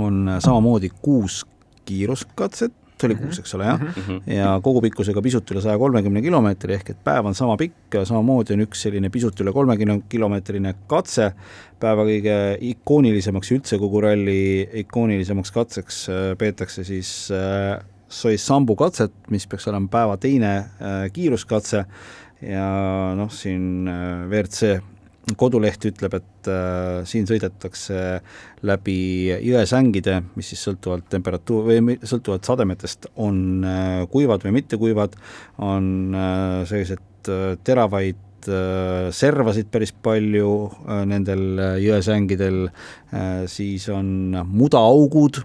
on samamoodi kuus kiiruskatset, see oli kuus, eks ole, jah. Mm, -hmm. ja kogupikkusega pisut üle saja kolmekümne kilomeetri, ehk et päev on sama pikk, samamoodi on üks selline pisut üle kolmekümne kilomeetrine katse, päeva kõige ikoonilisemaks üldse kogu ralli ikoonilisemaks katseks äh, peetakse siis äh, Soisambu katset, mis peaks olema päeva teine äh, kiiruskatse. Ja noh, siin WRC koduleht ütleb, et äh, siin sõidetakse läbi jõesängide, mis siis sõltuvalt temperatuur või sõltuvalt sademetest on äh, kuivad või mittekuivad, on äh, sellised äh, teravaid äh, servasid päris palju äh, nendel äh, jõesängidel, siis on mudaaugud,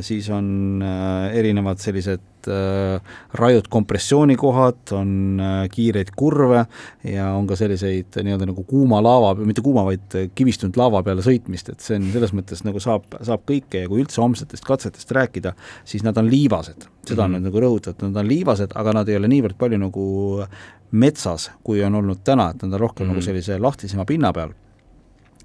siis on erinevad sellised rajud kompressioonikohad, on kiireid kurve ja on ka selliseid nii-öelda nagu kuuma laava, mitte kuuma, vaid kivistunud laava peale sõitmist, et see on selles mõttes nagu saab, saab kõike ja kui üldse homsetest katsetest rääkida, siis nad on liivased. seda on mm -hmm. nüüd nagu rõhutatud, nad on liivased, aga nad ei ole niivõrd palju nagu metsas, kui on olnud täna, et nad on rohkem mm -hmm. nagu mhm. sellise lahtisema pinna peal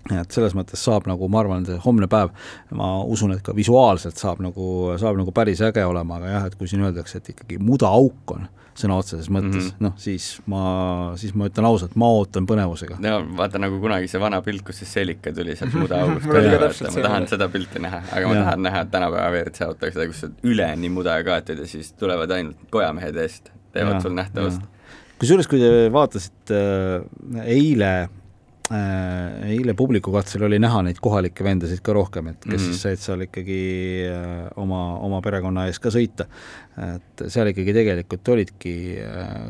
et selles mõttes saab nagu, ma arvan, see homne päev, ma usun, et ka visuaalselt saab nagu, saab nagu päris äge olema, aga jah, et kui siin öeldakse, et ikkagi mudaauk on sõna otseses mõttes mm -hmm., noh siis ma, siis ma ütlen ausalt, ma ootan põnevusega.
no vaata, nagu kunagi see vana pilt, kus see selika tuli sealt mudaaugust vaata, ma tahan seda pilti näha, aga ma ja. tahan näha tänapäeva WRC autoga seda, kus üleni muda kaetud ja siis tulevad ainult kojamehed eest, teevad ja, sul nähtavust
kusjuures, kui te vaatasite äh, eile eile publikukatsel oli näha neid kohalikke vendasid ka rohkem, et kes mm -hmm. siis said seal ikkagi äh, oma, oma perekonna ees ka sõita. et seal ikkagi tegelikult olidki,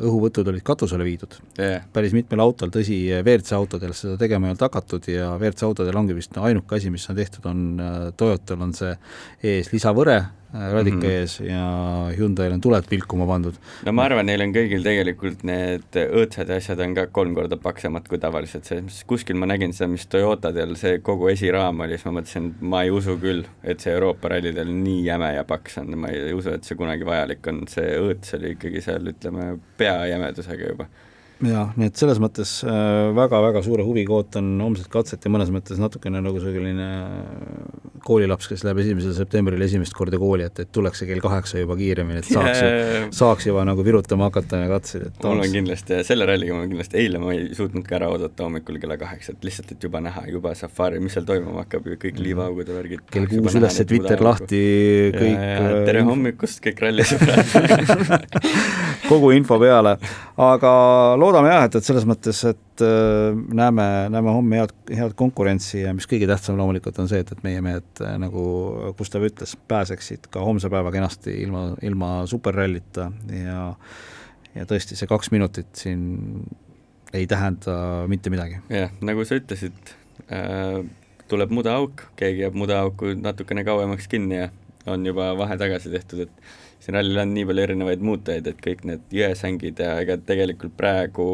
õhuvõtud olid katusele viidud
yeah..
päris mitmel autol, tõsi, WRC autodel seda tegema ei olnud hakatud ja WRC autodel ongi vist ainuke asi, mis on tehtud, on Toyotal on see ees lisavõre, radika mm -hmm. ees ja Hyundai'l on tuled vilkuma pandud.
no ma arvan, neil on kõigil tegelikult need õõtsad ja asjad on ka kolm korda paksemad kui tavaliselt, selles mõttes kuskil ma nägin seda, mis Toyotadel see kogu esiraam oli, siis ma mõtlesin, ma ei usu küll, et see Euroopa rallidel nii jäme ja paks on, ma ei usu, et see kunagi vajalik on, see õõts oli ikkagi seal, ütleme, peajämedusega juba
jah, nii et selles mõttes väga-väga äh, suure huviga ootan homset katset ja mõnes mõttes natukene nagu selline äh, koolilaps, kes läheb esimesel septembril esimest korda kooli, et, et tuleks see kell kaheksa juba kiiremini, et saaks yeah., saaks juba nagu virutama hakata ja katseid, et
mul on kindlasti, selle ralliga ma kindlasti, eile ma ei suutnud ka ära oodata hommikul kella kaheksa, et lihtsalt, et juba näha, juba safari, mis seal toimuma hakkab, kõik mhm. liivaaugud ja värgid.
kell kuus üles, Twitter lahti, kõik
äh, tere hommikust, kõik rallisõbrad
kogu info peale, aga loodame loodame jah, et, et selles mõttes, et äh, näeme, näeme homme head, head konkurentsi ja mis kõige tähtsam loomulikult on see, et, et meie mehed, äh, nagu Gustav ütles, pääseksid ka homse päeva kenasti ilma, ilma superrallita ja ja tõesti, see kaks minutit siin ei tähenda mitte midagi.
jah, nagu sa ütlesid äh,, tuleb mudaauk, keegi jääb mudaauku natukene kauemaks kinni ja on juba vahe tagasi tehtud, et siin rallil on nii palju erinevaid muutujaid, et kõik need jõesängid ja ega tegelikult praegu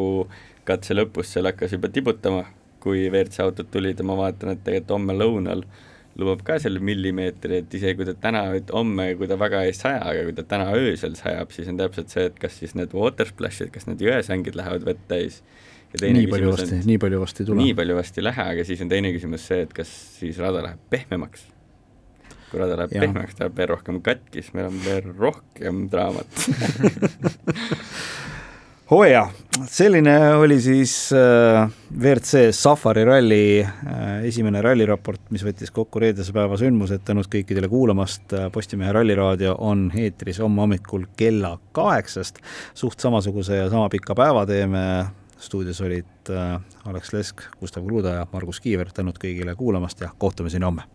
katse lõpus seal hakkas juba tibutama, kui WRC autod tulid ja ma vaatan, et tegelikult homme lõunal lubab ka selle millimeetri, et isegi kui ta täna, homme, kui ta väga ei saja, aga kui ta täna öösel sajab, siis on täpselt see, et kas siis need water splash'id, kas need jõesängid lähevad vett täis
nii palju vasti, nii palju vasti ei tule.
nii palju vasti ei lähe, aga siis on teine küsimus see, et kas siis rada läheb pehmemaks kuna ta läheb pehmeks, ta läheb veel rohkem katki, siis meil on veel rohkem draamat.
Oo jaa, selline oli siis äh, WRC Safari ralli äh, esimene ralliraport, mis võttis kokku reedese päeva sündmused, tänud kõikidele kuulamast, äh, Postimehe Ralliraadio on eetris homme hommikul kella kaheksast, suht samasuguse ja sama pika päeva teeme, stuudios olid äh, Alex Lesk, Gustav Kruda ja Margus Kiiver, tänud kõigile kuulamast ja kohtumiseni homme!